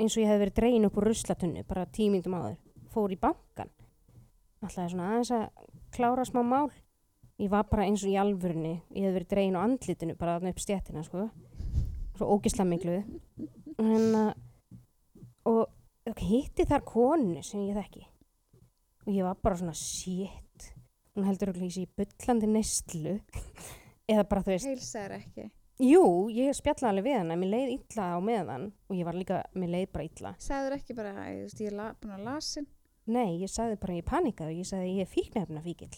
eins og ég hef verið dregin upp úr ruslatunnu bara tímindum áður, fór í bankan alltaf svona aðeins að klára smá mál. Ég var bara eins og í alvörunni ég hef verið dregin á andlitinu bara þarna upp stjættina sko. Svo ógisla miklu en að og og hitti þar konu sem ég þekki. Og ég var bara svona shit. Hún heldur okkur í sig bullandi neyslu. Eða bara þú veist Heilsar ekki. Jú, ég spjallaði alveg við hana, mér leið illa á meðan. Og ég var líka, mér leið bara illa. Sagður ekki bara, ég er búin að lasin. Nei, ég sagði bara, ég panikaði, ég sagði ég er fíknefna fíkil.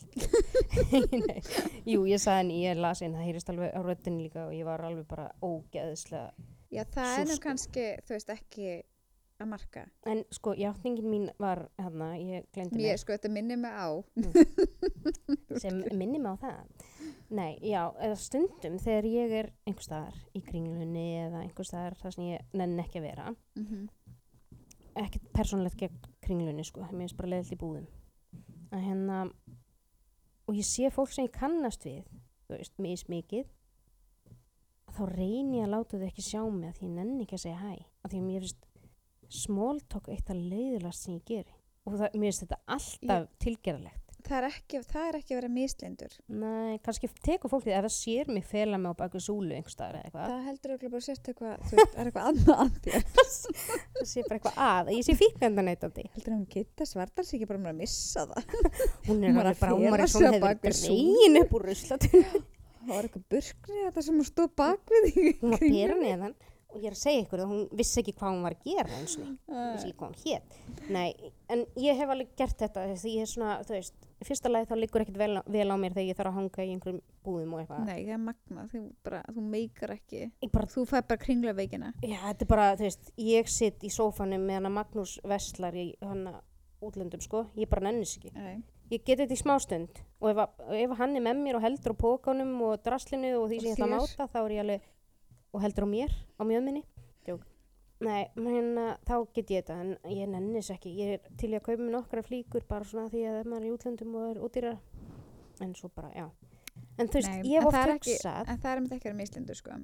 Jú, ég sagði en ég er lasin, það heyrist alveg á röddinni líka og ég var alveg bara ógeðslega. Já, það er nú Súsku. kannski, þú veist, ekki að marka. En sko, játningin mín var hérna, ég glemdi Mér, mér, sko, þetta minnir mig á. sem minni mig á það. Nei, já, eða stundum þegar ég er einhvers staðar í kringlunni eða einhvers staðar þar sem ég nenn ekki að vera, Mm -hmm. ekkert persónlegt gegn kringlunni sko, mér finnst bara leiðilt í búðum. Að hérna og ég sé fólk sem ég kannast við þú veist, mismikið þá reyni ég að láta þau ekki sjá mig að því ég nenni ekki að segja hæ. Að því að mér finnst small talk eitt að leiðilast sem ég geri. Og það, mér finnst þetta alltaf tilgerðalegt það er ekki, það er ekki að vera mislindur Nei, kannski tekur fólk því ef það sér mig fela mig á baku súlu einhverstaðar eða eitthvað. það heldur örugglega bara sérst eitthvað þú veist, er eitthvað annað að þér Það sé bara eitthvað að. Ég sé fíkvendaneytandi. heldur hún geta svartar sig ekki bara um að missa það Hún er að bara, hún hún á hefur dregin upp úr ruslatunni. það var eitthvað burkni þetta sem hún stóð bak við Hún var bera mig. neðan og ég er að segja ykkur að hún vissi ekki hvað hún var að gera eins og vissi ekki hvað hún hét. Nei, en ég hef alveg gert þetta því ég er svona, þú veist, í fyrsta lagi þá liggur ekkert vel, vel á mér þegar ég þarf að hanga í einhverjum búðum og eitthvað. nei, það er magna, þú, bara, þú meikar ekki bara, þú fær bara kringla veikina já, þetta er bara, þú veist, ég sitt í sófanum með hana Magnús Vestlar í hana útlöndum, sko. Ég bara nennis ekki. nei. Ég get þetta í smástund og ef, ef hann er með mér og heldur á pókanum og draslinu og því sem ég ætla að máta þá er ég alveg og heldur á mér, á mjöðminni. Jók. Nei, uh, þá get ég þetta en ég nennis ekki. Ég er til að kaupa mér nokkra flíkur bara svona því að maður er í útlöndum og er útýra en svo bara, já. En þú veist, Nei, ég hef oft hugsað en það er með ekki að vera mislindur sko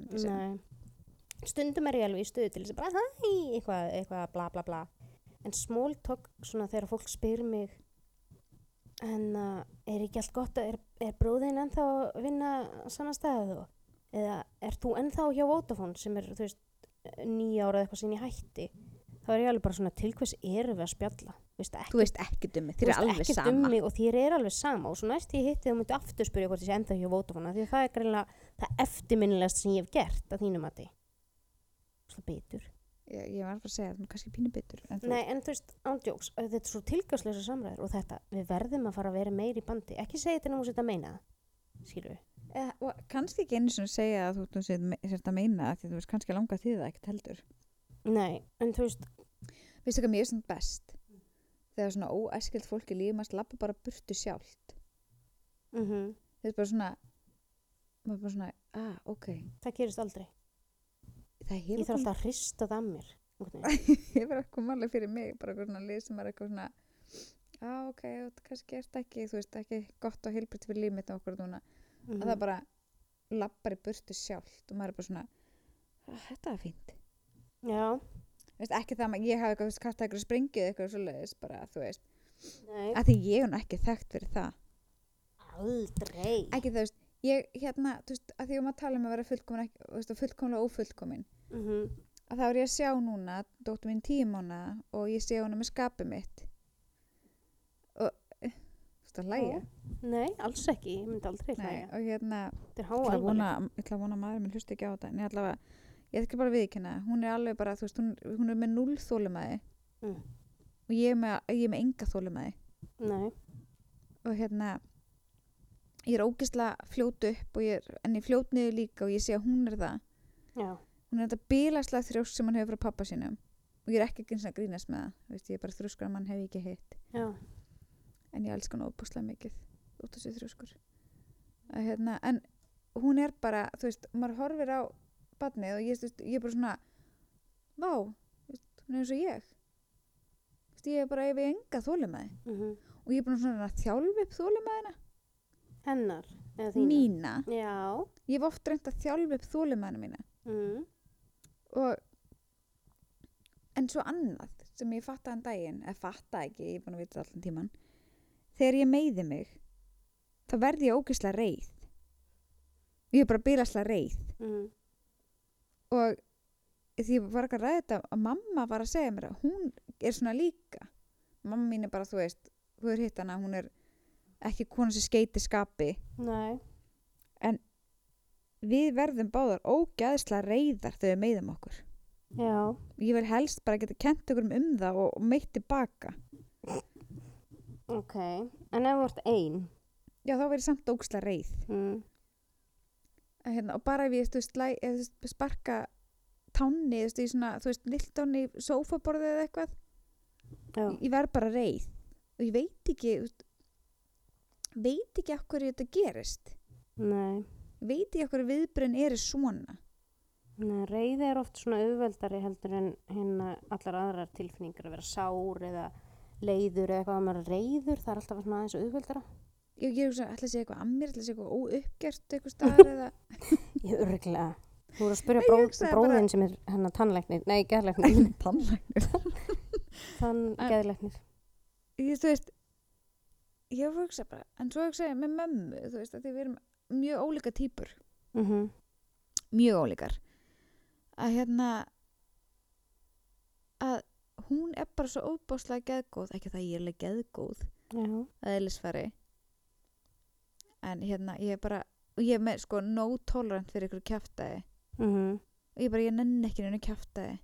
stundum er ég alveg í stöðu til þess að hæ, eitthvað, eitthvað bla bla bla. En small talk svona þegar fólk spyr mig en uh, er ekki allt gott að er, er bróðin ennþá að vinna saman staðið þú eða er þú ennþá hjá Vodafone sem er þú veist nýja ára eða eitthvað sem ég hætti? Þá er ég alveg bara svona til hvers erum við að spjalla? Veist ekki þú veist ekki dummi, þér er veist alveg ekkert sama. um mig og þér er alveg sama. Og svo næst ég hitti þú myndi aftur spyrja hvort ég sé ennþá hjá Vodafone af því að það er greinlega það eftirminnilegast sem ég hef gert að þínum að því svo betur ég, ég var bara að segja, þú er kannski pínu bitur en þú, Nei, en þú veist, ándjóks, þetta er svo tilgjáðslega samræður og þetta, við verðum að fara að vera meir í bandi. Ekki segja þetta nú að þetta meina það við eh, og kannski ekki einu svona segja að þú, sért að meina því að þú veist kannski langa því það ekkert heldur. Nei, en þú veist, veistu hvað mér er svona best? Þegar svona óæskild fólk í lífum að lappa bara burtu sjálft. Mm þetta er bara svona maður bara svona, ah, ok. Það gerist aldrei. Það ég þarf alltaf að hrista það að mér. Einhvern veginn. hefur ekki málega fyrir mig bara svona lið sem er eitthvað svona ah, ok, þetta kannski erst ekki þú veist, ekki gott og heilbritt fyrir líf mitt og okkur núna, Mhm. að það bara lappar í burtu sjálft og maður er bara svona ah, þetta er fínt. Já, veist, ekki það að ég hafi eitthvað, katt eitthvað sprengið eitthvað svo leiðis, bara, þú veist. Nei, að því ég er ekki þekkt fyrir það. Aldrei. Ekki það, veist, ég hérna þú veist, að því að maður tala um að vera fullkomin ekki, veist, fullkomlega ófullkomin. Mm að þá er ég að sjá núna dóttur mín tíu mánu og ég sé hana með skapið mitt veist að hlæja? Nei, alls ekki, ég myndi aldrei Nei, hlæja. og hérna, ég ætla að vona, að að maður minn hlusti ekki á þetta en ég ætla að, ég ætla bara að viðkynna hún er alveg bara, veist, hún, hún er með null þólumæði Mm. og ég er með, ég er með enga þólumæði Nei, og hérna ég er ógislega fljót upp ég er, en ég fljót niður líka og ég sé að hún er það. Já, hún er þetta bílaslega þrjósk sem hann hefur frá pappa sínum. Og ég er ekki eins og að grínast með það Veist, ég er bara þrjóskur að mann hef ég ekki hitt. Já en ég elska hann óbúslega mikið út af sér þrjóskur. Hérna, en hún er bara þú veist, maður horfir á badnið og ég, veist, ég er bara svona vá, hún er eins og ég. Veist, ég er bara ef ég enga þólumæði mm og ég er bara svona að þjálfa upp þólumæðina Hennar, eða þína? Mína. Já, ég hef oft reynd að þjálfa upp þólumæðina mína. Mm. og en svo annað sem ég fattaði en daginn eða fattaði ekki, ég er búin að vita allan tíman þegar ég meiði mig þá verði ég ógeðslega reið. Ég er bara bílaslega reið. Mm. og því ég var ekki að ræða þetta að mamma var að segja mér að hún er svona líka. Mamma mín er bara, þú veist þú er hitt hana, hún er ekki kona sem skeiti skapi. Nei, við verðum báðar ógeðslega reiðar þegar við meiðum okkur. Já. Ég vil helst bara geta kent okkur um það og meitt tilbaka Ok, en ef þú ert ein? Já þá verður samt ógeðslega reið. Mm. Hérna, og bara ef ég þú veist, læ, þú veist, sparka tánni þú veist, í svona, þú veist, lilltónni í sófaborðið eða eitthvað Já, ég verð bara reið. Og ég veit ekki veit ekki hverju þetta gerist. Nei. Veit ekki af hverju viðbrun eru svona. Nei, reyði er oft svona auðveldari heldur en hérna allar aðrar tilfinningar að vera sár eða leiður eða eitthvað að maður reyður, það er alltaf svona aðeins auðveldara. ég, ég er svona, ætla að segja eitthvað að mér ætla að segja eitthvað óuppgjert eitthvað staðar eða Ég örglega. Þú voru að spyrja bró, bróðin sem er hennar tannlæknir, nei, þann En- geðlæknir. ég, þú veist ég var að hugsa bara en svo hugsa ég með mömmu þú veist að við erum mjög ólíka típur mhm, mjög ólíkar að hérna að hún er bara svo óbáslega geðgóð. Ekki það ég er alveg geðgóð. Eðlisfari. En hérna ég er bara og ég er með sko no tolerant fyrir ykkur kjaftaði mhm, og ég bara ég nenni ekki kjaftaði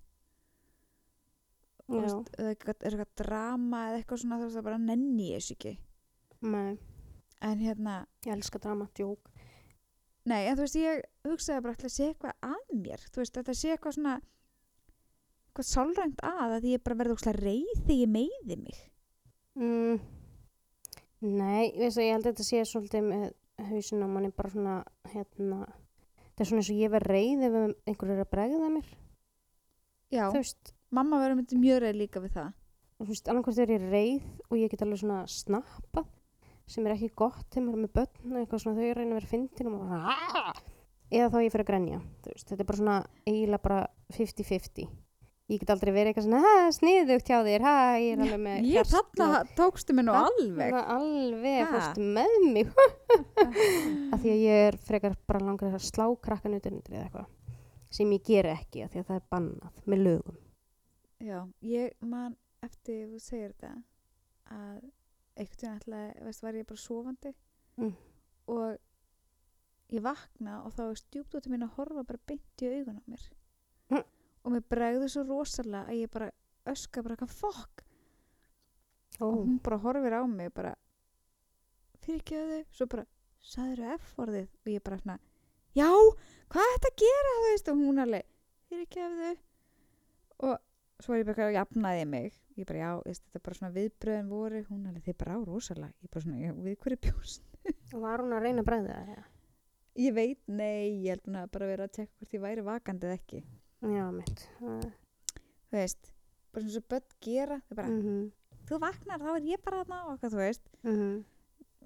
já, eða eitthvað, er eitthvað drama eða eitthvað svona það bara nenni ég þess ekki. Nei, en hérna ég elska drama, djók, Nei, en þú veist, ég hugsaði bara að sé eitthvað að mér, þú veist, þetta sé eitthvað svona eitthvað sálrænt að að ég bara verði ókslega reið þegar ég meiði mig. mm, nei, veist að ég held að þetta sé svolítið með hausin á manni bara svona, hérna, þetta er svona eins og ég verð reið ef einhver er að bregða mér, Já, veist, mamma verður mjög reið líka við það. þú veist, annarkvæmt er ég reið og ég get alveg svona snappað sem er ekki gott þegar maður er með börn eitthvað svona þau reyna að vera fyndin og maður "Ah!" eða þá ég fyrir að grenja veist, þetta er bara svona eiginlega bara 50-50 ég get aldrei verið eitthvað svona "Ha, sniðugt hjá þér, ha, ég er alveg með Ég hjartslátt." þarna tókstu mig nú alveg. Alveg fórstu með mig af því að ég er frekar bara langar að slá krakkan utan undir eitthvað sem ég ger ekki af því að það er bannað með lögum Já, ég man eftir þú segir þetta að einhvern veginn veist, var ég bara sofandi Mm. og ég vakna og þá er stjúpdóttir mín að horfa bara beint í augun á mér. Og mér bregður svo rosalega að ég bara öska bara hvað fokk Ó, og hún bara horfir á mig bara fyrirgjöðu, svo bara sagður F-orðið? Og ég bara svona já, hvað er þetta að gera þú veist? Og hún alveg fyrirgjöðu og svo er ég bara að jafnaði mig. Ég bara já, veist, þetta er bara svona viðbröðin voru. Hún alveg þið bara á rosalega. Ég bara svona, við hverju bjóst? Var hún að reyna að bregða það? Ég veit, nei, ég held hún að bara vera að tekka hvort ég væri vakandi eða ekki Já, mitt Það- þú veist, bara svona svo börn gera þau bara, Mhm, þú vaknar, þá er ég bara þarna og hvað þú veist. Mhm.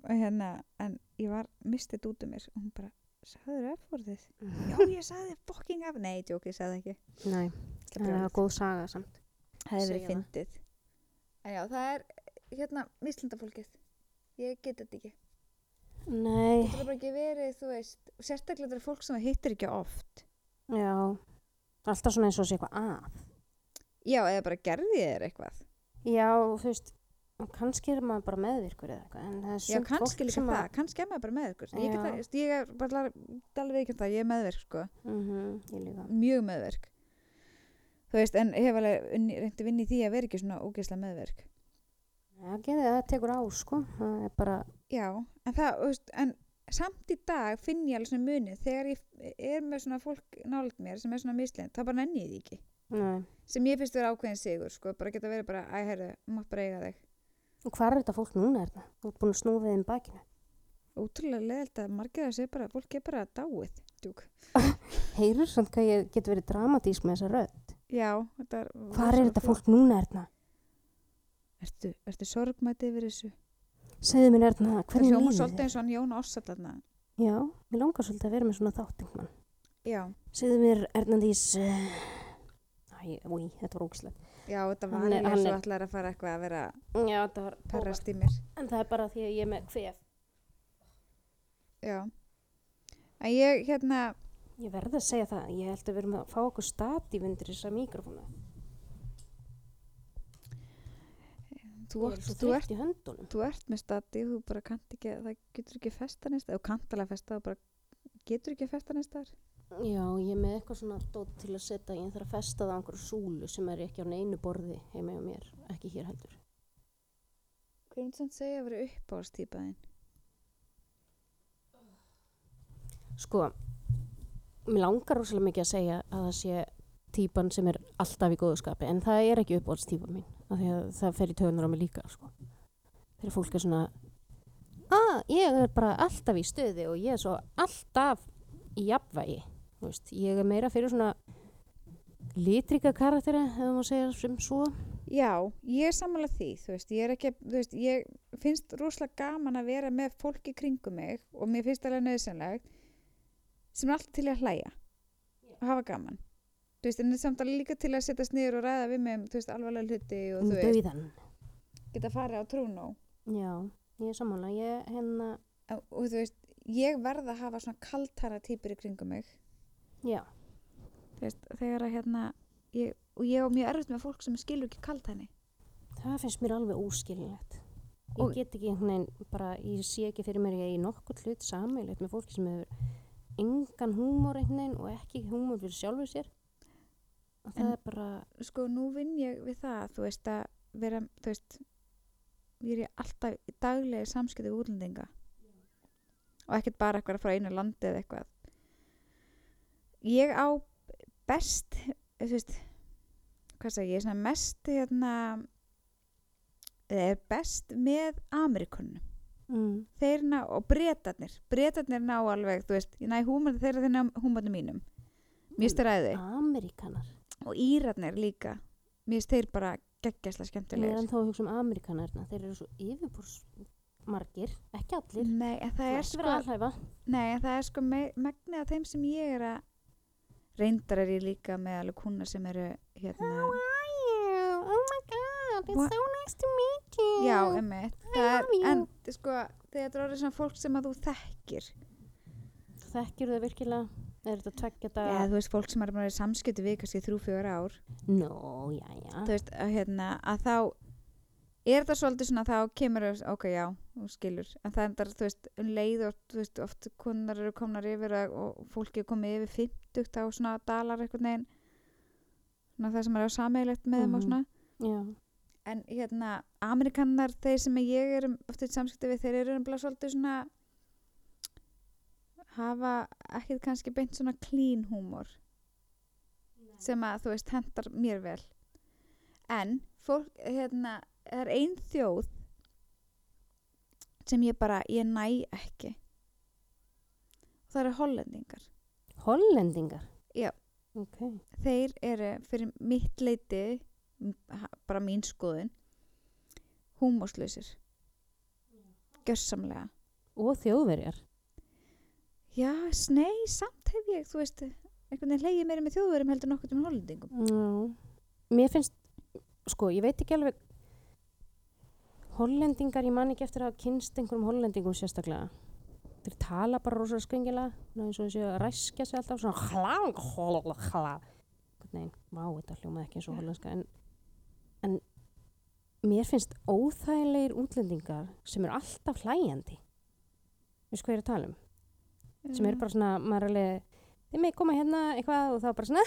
og hérna, en ég var mistið út um mér. Og hún bara, sagður F-orðið já, ég sagði fucking F. Nei, djók, ég sagði ekki. Nei, Það það er góð saga samt. hefði verið segja það. fyndið. En já, það er hérna, mislindafólkið ég get þetta ekki. Nei, þetta er bara ekki verið, þú veist sérstaklega þetta er fólk sem það hittir ekki oft. Já, alltaf svona eins og sé eitthvað að. já, eða bara gerði þér eitthvað. Já, þú veist, kannski er maður bara meðvirkur eða eitthvað, já, kannski líka það, kannski er maður bara meðverkur ég, get ég er bara alveg ekki um það, ég er meðverk sko, ég líka. mjög meðverk þú veist, en hef alveg að vinna í því að vera ekki svona ógeðslega meðverk Já, geði það tekur á, sko. Það er bara, Já, en það, þú veist, en samt í dag finn ég alveg svona munið þegar ég er með svona fólk nálægt mér sem er svona mislind, þá bara nenni ég því ekki nei. sem ég finnst vera ákveðin sigur, sko, bara geta verið bara, æ, herðu, mátt bara eiga þig Og hvað er þetta fólk núna er það? Þú ert búin að snúfa þeim bakinu. Ótrúlega leðilt að margir að segja bara, fólk er bara dáið, djúk Heyrur samt hvað ég get verið dramatísk með þessa rödd. Já, þetta er Hvað er þetta fólk núna er það? Ertu, ertu sorgmæti yfir þessu? Segðu mér er það, Það hvernig hljóma líður svolítið eins og hann Jón Ossallarna Já, mér langar svolítið að vera með svona þáttingmann. Já, Segðu mér, Ernandís, uh, æ, úi, þetta var ógislegt. já, þetta var Hann er- svo er- allar að fara eitthvað að vera Já, þetta var perrast í mér En það er bara því að ég er með kvef. Já En ég, hérna, Ég verði að segja það, ég held að við erum að fá okkur statíf undir þessa mikrofónu. Þú, er ert, þú, ert, þú ert með stati þú bara kannt ekki, það getur ekki festa kannt alveg að festa, það bara getur ekki festa neist þar Já, ég er með eitthvað svona dót til að setja, ég þarf að festa það á einhverju súlu sem er ekki á neinu borði heima hjá mér, ekki hér heldur. Hver myndi samt segja að vera uppáhaldstýpaðin? Sko, mér langar rosalega mikið að segja að það sé típan sem er alltaf í góðu skapi, en það er ekki uppáhaldstípa mín, af því að það fer í töðunar á mig líka, sko. Þegar fólk er svona, að ég er bara alltaf í stöði og ég er svo alltaf í jafnvægi, veist, ég er meira fyrir svona litrika karakteri, ef það má segja sem svo. Já, ég er sammála því, veist, ég er ekki, veist, ég finnst rosalega gaman að vera með fólki kringum mig og mér finnst alveg nöðsynlegt sem er alltaf til að hlæja og hafa gaman. Þú veist, en þetta er samt alveg líka til að setjast niður og ræða við mig um, þú veist, alvarlega hluti og Um þú veist, dauðan. geta farið á trúnó. Já, ég er sammála, ég hérna, og, og þú veist, ég verð að hafa svona kaltara týpur í kringum mig já, þú veist, þegar að hérna ég, og ég á mjög erfitt með fólk sem skilur ekki kalt henni það finnst mér alveg óskilinlegt. Ég Og- get ekki einhvern veginn, bara, ég sé ekki fyrir mér að ég í nokkur hlut sammeilegt með fólki sem hefur engan húmor einhvern veginn og ekki húmor fyrir sjálfur sér. Og það En- er bara, sko, nú vinn ég við það þú veist, að vera, þú veist ég er alltaf í daglegi samskipti við útlendinga. Og ekkert bara eitthvað frá einu landi eða eitthvað. Ég á best þú veist hvað sagði ég, svona mest hérna er best með Amerikunum mm, þeir ná, og bretarnir bretarnir ná alveg, þú veist ég næ húmor þeirra þeir ná húmornum mínum. Mér styrir æði. Amerikanar. Og Írarnir líka mér styrir bara geggjæslega Ég er skemmtilegir ennþá að hugsa um Amerikanarna, þeir eru svo yfirbúrs margir, ekki allir. nei, en það er ekki sko nei, en það er sko me- megnið af þeim sem ég er að reyndar er ég líka með alveg kuna sem eru hérna, How are you? Oh my god, it's What? so nice to meet you. já, emmitt I love you. en sko, þetta er orðið svona fólk sem að þú þekkir Þekkir þau virkilega? Er þetta tveggja daga? þú veist, fólk sem er bara í samskipti við kannski þrjú, fjögur ár Nó, já, já. þú veist, að, hérna, að þá er þetta svolítið svona þá kemur þau, ok, já, þú skilur en það endar, þú veist, um leið og þú veist, oft konar eru komnar yfir og, og fólki er komið yfir 50 þá svona dalar einhvern veginn svona það sem er á sameigilegt með þeim og Mhm. svona Já, en hérna, Amerikanar, þeir sem ég er oft í samskipti við, þeir eru umblá svolítið svona hafa ekkert kannski beint svona clean húmor sem að þú veist hendar mér vel en fólk, hérna er ein þjóð sem ég bara, ég næ ekki það eru hollendingar hollendingar. Já. Ok. þeir eru fyrir mitt leiti bara mín skoðun húmorslausir gjörsamlega Og þjóðverjar. Já, snei, samt hef ég þú veist, einhvern veginn hleyið meira með þjóðverum heldur nokkuð um hollendingum. Mér finnst, sko, ég veit ekki alveg, hollendingar, ég man ekki eftir að kynst einhverjum hollendingum sérstaklega. Þeir tala bara rosa skringilega, ná eins og þessi að ræskja sig alltaf, svona hlang, hlang, hlang. Nei, vá, þetta hljómaði ekki eins og hollenska, en, en mér finnst óþægilegir útlendingar sem eru alltaf hlæjandi. Veistu hvað ég er að tala um? Sem eru bara svona, maður er alveg þið með koma hérna eitthvað og þá bara svona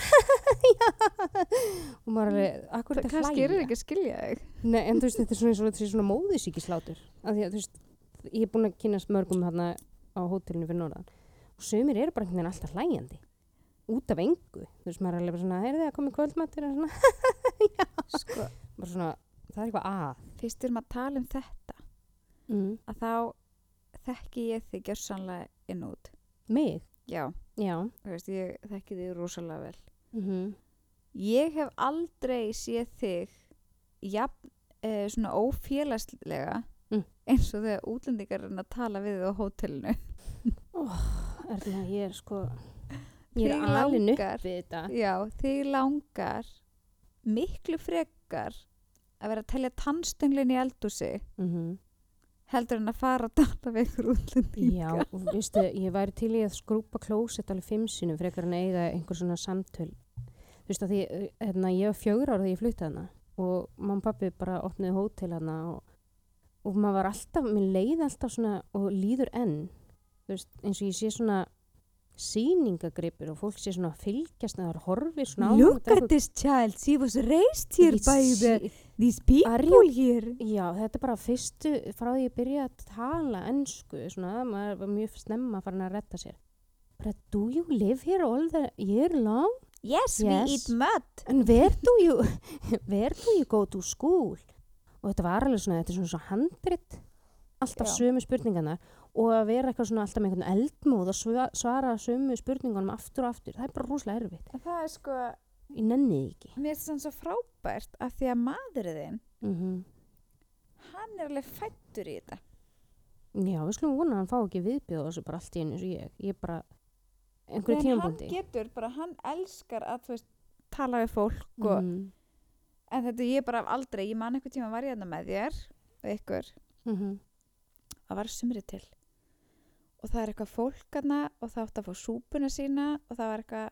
og maður er alveg, akkur er þetta eru hlæja? þið ekki að skilja þig. Nei, en þú veist, þetta er svona sé svona móðisíkislátur af því að þú veist, ég er búin að kynast mörgum hérna á hótelinu fyrir norðan og sömur eru bara einhvern veginn alltaf hlæjandi út af engu, þú veist, maður er alveg svona heyrðu það komið kvöldmættir og svona, sko, bara svona, það er eitthvað að. Fyrst erum að tala um þetta mm. að þá þekki ég þig gjörsamlega inn út mig, já, já. Veist, ég þekki þig rosalega vel. Mm ég hef aldrei séð þig jafn eh, svona ófélagslega Mm. eins og þegar útlendingar er að tala við þig á hótelinu. Erna, ég er sko ég er Þig alin upp langar. við þetta. Já, þig langar miklu frekar að vera að telja tannstönglinni í eldúsi mm heldur en að fara að tala við ykkur útlendinga Já, og veistu, ég væri til í að skrúpa klósett alveg fimm sinum frekar en eiga einhver svona samtöl. Þú veist að því, eh, hérna, ég var fjögur ára þegar ég flutti hana og mamma og pappi bara opniði hótel hana og, og maður var alltaf, mér leiði alltaf svona og líður enn, þú veist, eins og ég sé svona sýningagripur og fólk sé svona að fylgjast að það er horfið svona á Look at this child, she was raised here by the, these people here Já, þetta er bara fyrstu, frá því ég byrja að tala ennsku, svona, maður var mjög snemma farin að retta sér. Bara, do you live here all the year long? Yes, Yes. we eat mud And where do you, where do you go to school? Og þetta var alveg svona, þetta er svona, svona handrit, alltaf sömu spurningarnar og að vera eitthvað svona alltaf með einhvern eldmóð sva- svara sömu spurningunum aftur og aftur, það er bara rosalega erfitt. En það er sko, Ég nenni því ekki. mér finnst það svo frábært af því að maðurinn, Mm hann er alveg fættur í þetta. Já, við skulum vona að hann fá ekki viðbjóð þessu bara allt í einu eins og ég. Ég bara, einhverju En hann getur bara, hann elskar að þú veist, tala við fólk og, Mhm. en þetta ég bara aldrei, ég man eitthvað tíma var ég þarna með þér og ykkur Mhm. það var sumri til og það er eitthvað fólk aðna og það átti að fá súpuna sína og það var eitthvað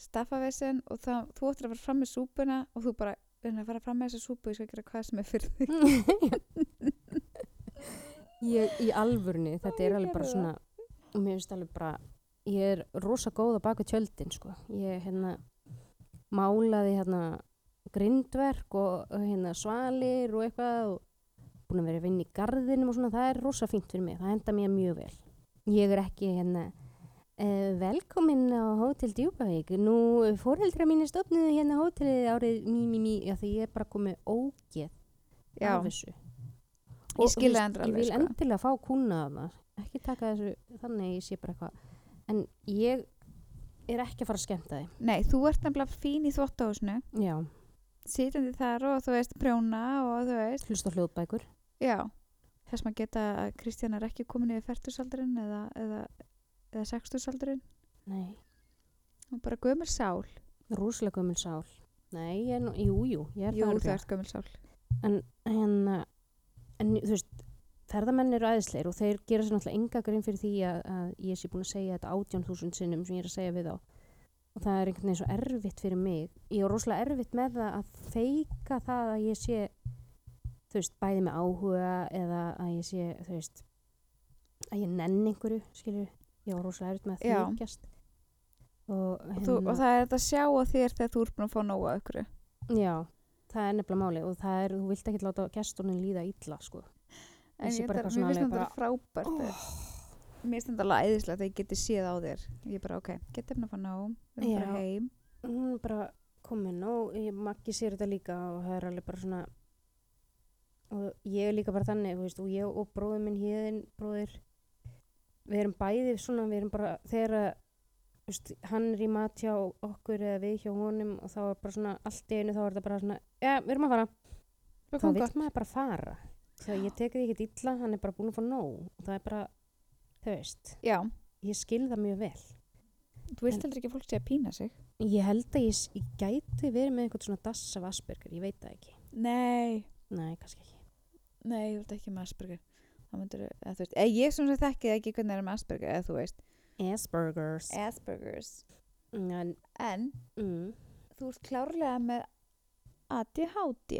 staffavesen og það, þú ættir að fara fram með súpuna og þú bara, við erum að fara fram með þessa súpu ég skal gera hvað sem er fyrir þig. Ég, í alvörni, þetta er alveg bara svona og mér finnst alveg bara ég er rosa góð á baku tjöldin sko. ég hérna málaði hérna grindverk og, og hérna svalir og eitthvað og búin að vera að vinna í garðinum og svona, það er rosa fínt fyrir mig, það henda mér mjög vel ég er ekki hérna uh, velkomin á Hótel Djúpavík. Nú fóreldra mínu stofnuðu hérna hótelið árið mí, mí, mí, já því ég er bara komið ógeð Já. af þessu. Ég Og, skil þú það veist, endur ég alveg, vil sko. endilega fá kúna þarna. Ekki taka þessu þannig ég sé bara eitthvað. En ég er ekki að fara að skemmta þið Nei, þú ert nefnilega fín í þvóttahúsinu já, sitjandi þar og þú veist prjóna og þú veist, hlusta á hljóðbækur. Já þess maður geta að Kristján er ekki komin yfir færtusaldurinn eða, eða, eða sextusaldurinn nei, og bara gömur sál? Rúslega gömul sál. Nei, ég er nú, jú, jú, ég er Jú, það þú örugglega. ert gömur sál. En hérna en þú veist, ferðamenn eru aðeinsleir og þeir gera sér náttúrulega enga grinn fyrir því að, að ég sé búin að segja þetta átján þúsund sinnum sem ég er að segja við þá. Og það er einhvern veginn svo erfitt fyrir mig. Ég er rosalega erfitt með það að feika það að ég sé þú veist, bæði með áhuga eða að ég sé, þú veist að ég nenn einhverju, skilur ég var rosalega erfitt með að þykjast og, og, þú, og það er þetta að sjá á þér þegar þú ert búin að fá nóga ykkur já, það er nefnilega máli og það er, þú vilt ekki láta gesturinn líða illa, sko. En Ég ég bara eitthvað svona þetta frábært oh. mér finnst þetta alveg æðislega þegar ég geti séð á þér. Ég er bara ok, getið mér að fá nóg við erum bara heim. Hún er bara komin og ég maggi sér þetta líka og það er alveg bara svona og ég er líka bara þannig veist, og ég og bróður minn hérðin bróðir við erum bæði svona við erum bara þegar veist, hann er í mat hjá okkur eða við hjá honum og þá er bara svona allt í einu þá er þetta bara svona já, við erum að fara. Það þá gott. maður bara fara. Þegar ég teki því ekki illa, hann er bara búin að fá nóg. Og það er bara, þú veist já, ég skil það mjög vel. Þú vilt heldur ekki fólk sé að pína sig? Ég held að ég, ég gæti verið með einhvern svona dass af Asperger, ég veit það ekki. Nei, nei, kannski ekki nei, þú ert ekki með Asperger. Myndir eða þú veist, eða ég sem sagt þekki ekki hvernig er með Asperger eða þú veist, Aspergers. Aspergers. En, en mm, þú ert klárlega með ADHD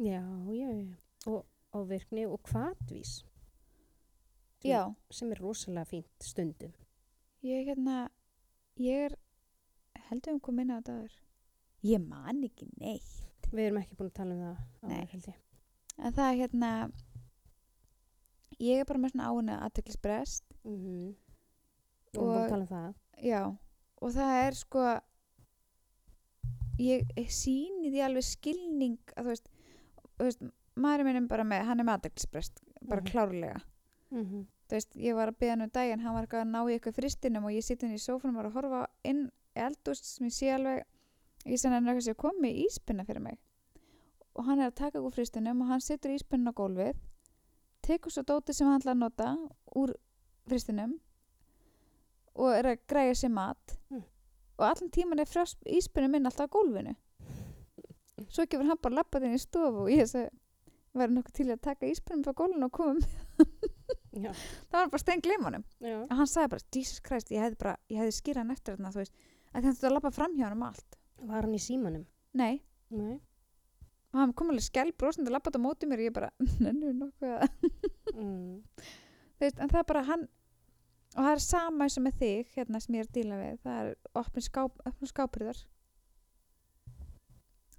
já, já, já. Og, og virkni og kvatvís Sem- já, sem er rosalega fínt stundum. Ég hérna ég er heldur um inn á þetta áður? Ég man ekki neitt. Við erum ekki búin að tala um það Nei. En það er hérna ég er bara með svona áinu aðteklisbrest við erum búin Og- um það. Já, og það er sko ég, ég síni því alveg skilning að þú veist, veist maður minn er bara með, hann er með aðteklisbrest bara Mhm. klárlega. Mm þú veist, ég var að byggja hann um daginn hann var eitthvað að ná í eitthvað fristinum og ég sitt inn í sófanum og var að horfa inn í eldúst sem ég sé alveg ég sem hann eitthvað sem kom með íspinna fyrir mig og hann er að taka úr fristinum og hann setur íspinna á gólfið tekur svo dótið sem hann ætla að nota úr fristinum og er að græja sér mat. Mm. og allan tíman er íspinna minn alltaf á gólfinu. Svo gefur hann bara lappað inn í stofu og ég segi væri nokkuð til í að taka íspinnum frá gólfinu og koma já, það var bara stein gleimunum og hann sagði bara, Jesus Christ, ég hefði bara ég hefði skýrað hann eftir þarna, þú veist. Að þetta að lappa fram hjá hann um allt. Var hann í símanum? Nei, nei og hann kom alveg skell brosandi að lappa þetta á móti mér og ég bara, nennu nokkuð mm. veist, en það er bara hann og það er sama eins og með þig hérna sem ég er að díla við. Það er opnum skáp, opnum skápurðar.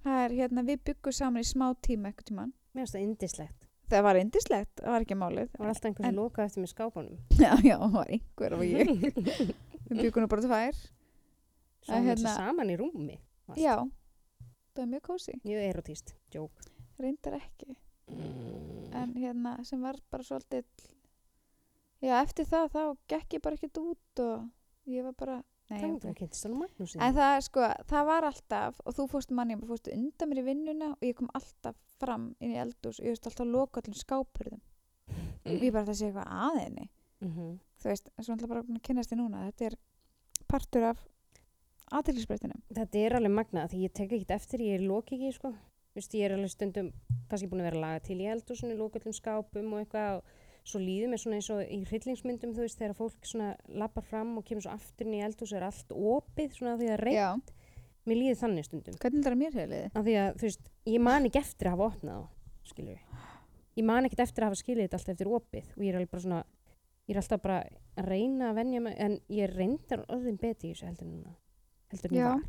Það er hérna við byggum saman í smá tíma eitthvað tíman mér finnst það indislegt það var indislegt, það var ekki málið. Það var alltaf einhver En- sem lokaði eftir með skápanum já, já, það var einhver og ég. Við byggum nú bara tvær. Svo hann hérna- saman í rúmi Allt. já, það var mjög kósi mjög erotíst, djók reyndar ekki. En hérna sem var bara svolítið já eftir það þá gekk ég bara ekkert út og ég var bara nei, það ég var bara, en það er sko það var alltaf og þú fórstu manni og fórstu undan mér í vinnuna og ég kom alltaf fram inn í eldús og ég veist alltaf að loka allum skápurðum. Og ég bara ætla að sé eitthvað að henni. Mm þú veist, svo alltaf bara búin að kynast þér núna þetta er partur af aðtilsbreytinum þetta er alveg magna því ég tek ekki eftir, ég loki ekki sko. Vist, ég er alveg stundum kannski búin að vera laga til í eldhúsinu, loka öllum skápum og eitthvað og svo mér svona eins og í hryllingsmyndum þú veist þegar fólk lappar fram og kemur svo aftur í eldhús og er allt opið því að reynd, Já, mér líður þannig stundum. Hvernig er það mér hefliði? af því að þú veist, ég man ekki eftir að hafa opnað skilur ég man ekkert eftir að hafa skilið þetta allt eftir opið og ég er alveg bara svona ég er alltaf bara að reyna að venja mig en ég er reyndar orðin beti í þessu heldur núna heldur Já. var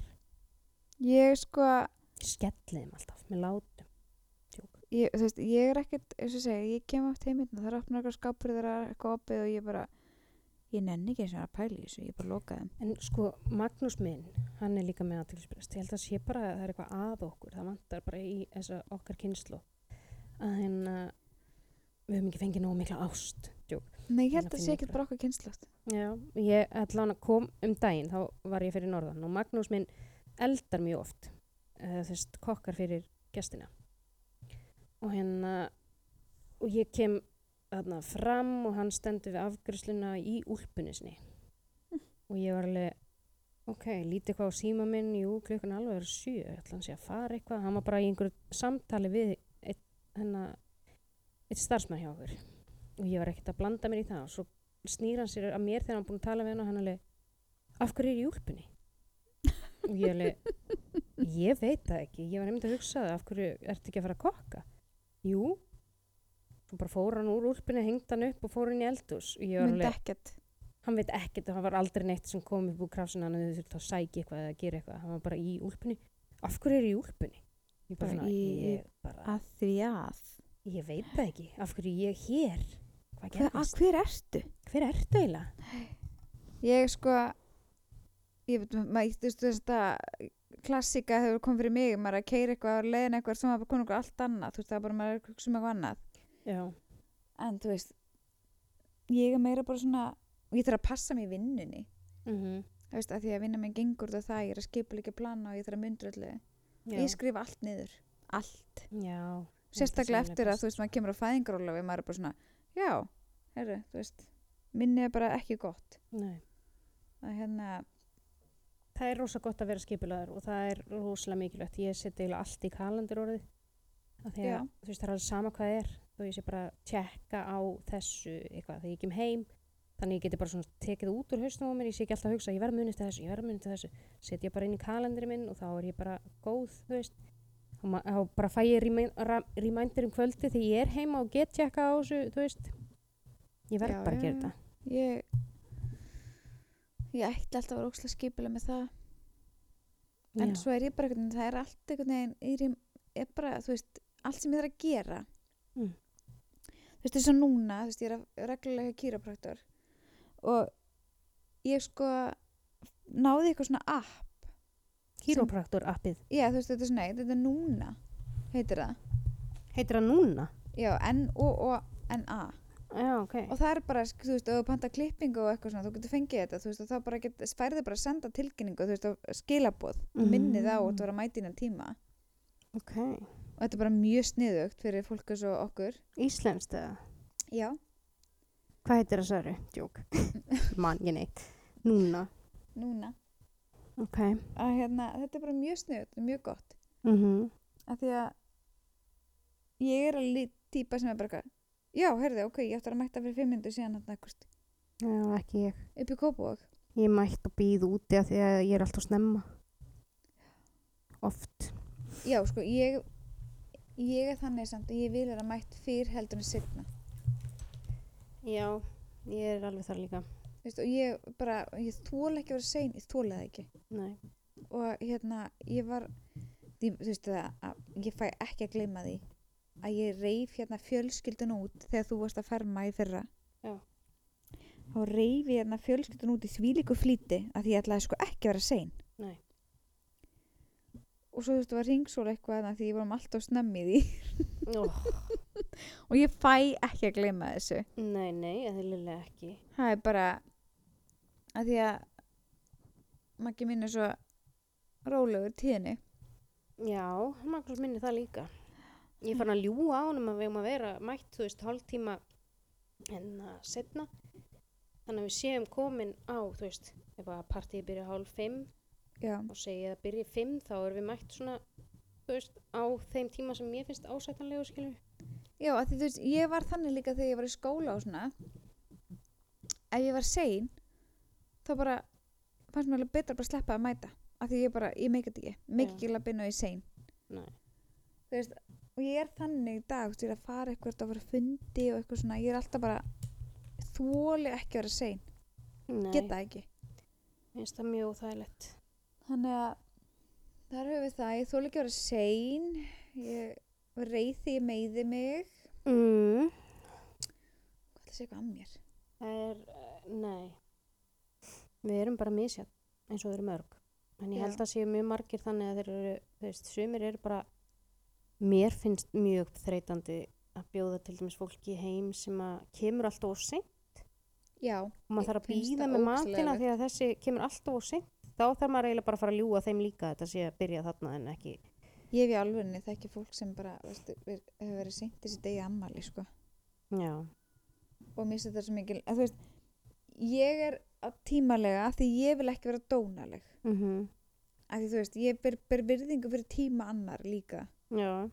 Ég sko, ég skelli þeim alltaf með látum ég, þú veist, ég er ekkert, eins og segja, ég kem oft heiminn og það er opnað eitthvað skápur þegar það er eitthvað opið og ég bara, ég nenni ekki eins og að pæla í þessu, ég bara loka þeim. En sko, Magnús minn, hann er líka með aðtilsprest. Ég held að sé bara að það er eitthvað að okkur. Það vantar bara í þessa okkar kynslu. Að hérna, við höfum ekki fengið nógu mikla ást. Djók. Nei, ég held að að finna sé einhverja. bara okkur kynnslótt. Já, ég allan að kom um daginn, þá var ég fyrir norðan og Magnús minn eldar mjög oft. Uh, þess kokkar fyrir gestina. Og hérna, og ég kem þarna fram og hann stendur við afgriðsluna í úlpunni sinni. Og ég var alveg, ok, lítið eitthvað á síma minn, jú, klukkan alveg er sjö, ég ætla hann sé að fara eitthvað. Hann var bara í einhverju samtali við eitt, hennar, eitt starfsmann hjá okkur. Og ég var ekkert að blanda mér í það og svo snýr hann sér að mér þegar hann búin að tala við hann og hann alveg, af hverju er ég úlpunni? og ég alveg, ég veit það ekki, ég var nefnd að hugsa það, af hverju ertu ekki að fara að kokka? Jú, svo bara fór hann úr úlpunni, hengd hann upp og fór hann í eldhús og ég var alveg, ekkert. hann veit ekkert og hann var aldrei neitt sem kom upp úr krafsina hann þau þurfti að sækja eitthvað eða gera eitthvað, hann var bara í úlpunni, af hverju er ég úlpunni? Ég bara, Bara í- ég, bara, Að því að. Ég veit það ekki, af hverju er ég hér? Hvað gerðist? hver ertu? Hver ertu eiginlega? Ég sko, ég veit, maður, þú veist, þú þetta klassika hefur komið fyrir mig, maður er að keira eitthvað á leiðin eitthvað sem komið eitthvað allt annað, þú veist, það er bara maður er að hugsa um eitthvað annað. Já, En þú veist, ég er meira bara svona, og ég þarf að passa mig í vinnunni. mhm, þú veist, að því að vinna minn gengur af það, ég er að skipa líka plana og ég þarf að mynda öllu. já, Ég skrifa allt niður, allt. já. Sérstaklega eftir að þú veist, maður kemur á fæðingaróla og maður er bara svona, já, herru, þú veist, minni er bara ekki gott. Nei. Það hérna, Það er rosa gott að vera skipulaður og það er rosalega mikilvægt. Ég seti eiginlega allt í kalendur orðið. Af því að þú veist það er alveg sama hvað er. Þú ég sé bara að tjekka á þessu eitthvað þegar ég kem heim. Þannig ég geti bara svona tekið út úr hausnum á mér. Ég sé ekki alltaf að hugsa, ég verð munið til þessu, ég verð munið til þessu. Setja bara inn í kalendurinn minn og þá er ég bara góð, þú veist. Og Þá bara fæ ég reminder um kvöldi þegar ég er heima og get tjekka á þessu, þú veist. Ég verð bara að gera þetta. ég, ég ætla alltaf að vera ókslega skipulega með það. En Já. svo er ég bara einhvern veginn, það er allt einhvern veginn, í rým, er bara, þú veist, allt sem ég þarf að gera. Mm. Þú veist, þess að núna, þú veist, ég er reglulega hjá kýrapraktor og ég sko náði eitthvað svona app. Kýrópraktor appið. Já, þú veist, þetta er svona, þetta er núna, heitir það. Heitir það núna? Já, N-O-O-N-A. Já, ok. Og það er bara, sk- þú veist, ef þú panta klippingu og eitthvað svona, þú getur fengið þetta, þú veist, og þá bara get, færði bara að senda tilkynningu, þú veist, og skilaboð, mm. minnið á og Mm. þú vera að mæta innan tíma. Ok. Og þetta er bara mjög sniðugt fyrir fólk eins og okkur. Íslenskt eða? Já. Hvað heitir það særu? Djók. Man, ég neitt. Núna. Núna. Ok. Að hérna, þetta er bara mjög er mjög gott. Mm Af því að ég er alveg típa sem er bara eitthvað, já, heyrðu, ok, ég ætti að mæta fyrir fimm minnur síðan hérna eitthvað Já, ekki ég. upp í Kópavog. Ég mætt og býð úti af því að ég er alltaf snemma. Oft. Já, sko, ég, ég er þannig samt að ég vil vera mætt fyrr heldur en setna. Já, ég er alveg þar líka. Veist, og ég bara, ég þóla ekki að vera sein, ég þóla það ekki. Nei. Og hérna, ég var, því, þú veist það, að ég fæ ekki að gleyma því að ég reif hérna fjölskyldun út þegar þú varst að ferma í fyrra. Já. Þá reif ég hérna fjölskyldun út í þvílíku flýti að því ég ætlaði sko ekki að vera sein. Nei. Og svo þú veist, það var ringsól eitthvað þarna því ég var um alltaf snemmið í Oh, og ég fæ ekki að gleyma þessu. nei, nei, eðlilega ekki. Það er bara að því að Maggi minn er svo rólegur tíðinni. Já, Magnús minni það líka. Ég fann að ljúa á honum að við um að vera mætt, þú veist, hálftíma en að setna. Þannig að við séum komin á, þú veist, ef að partíið byrja hálf fimm Já. og segja að byrja fimm þá erum við mætt svona, þú veist, á þeim tíma sem mér finnst ásættanlegu, skilur. já, að því þú veist, ég var þannig líka þegar ég var í skóla og svona ef ég var sein þá bara fannst mér alveg betra bara að sleppa að mæta af því ég bara, ég meika þetta ekki meika Já. ekki að binna í sein þú veist, og ég er þannig í dag þú veist, ég er að fara eitthvað að fara fundi og eitthvað svona, ég er alltaf bara þóli ekki að vera sein Nei, geta ekki Mér finnst það mjög óþægilegt. þannig að þar höfum við það, ég þóli ekki að vera sein ég reyði, ég meiði mig Mm. hvað það sé eitthvað að mér Það er, uh, nei. Við erum bara misjað eins og þeir eru mörg. En ég Já. held að séu mjög margir þannig að þeir eru, þú veist, sumir eru bara, mér finnst mjög þreytandi að bjóða til dæmis fólki heim sem að kemur alltaf og seint já, og maður þarf að býða með matina því að þessi kemur alltaf og seint. Þá þarf maður eiginlega bara að fara að ljúga þeim líka þetta sé að byrja þarna en ekki. ég hef í alvegni þekki fólk sem bara hefur verið seint þessi degi ammali sko. Já. og mér finnst þetta svo mikil að þú veist, ég er tímalega því ég vil ekki vera dónaleg Mm af því þú veist, ég ber, ber virðingu fyrir tíma annar líka Já.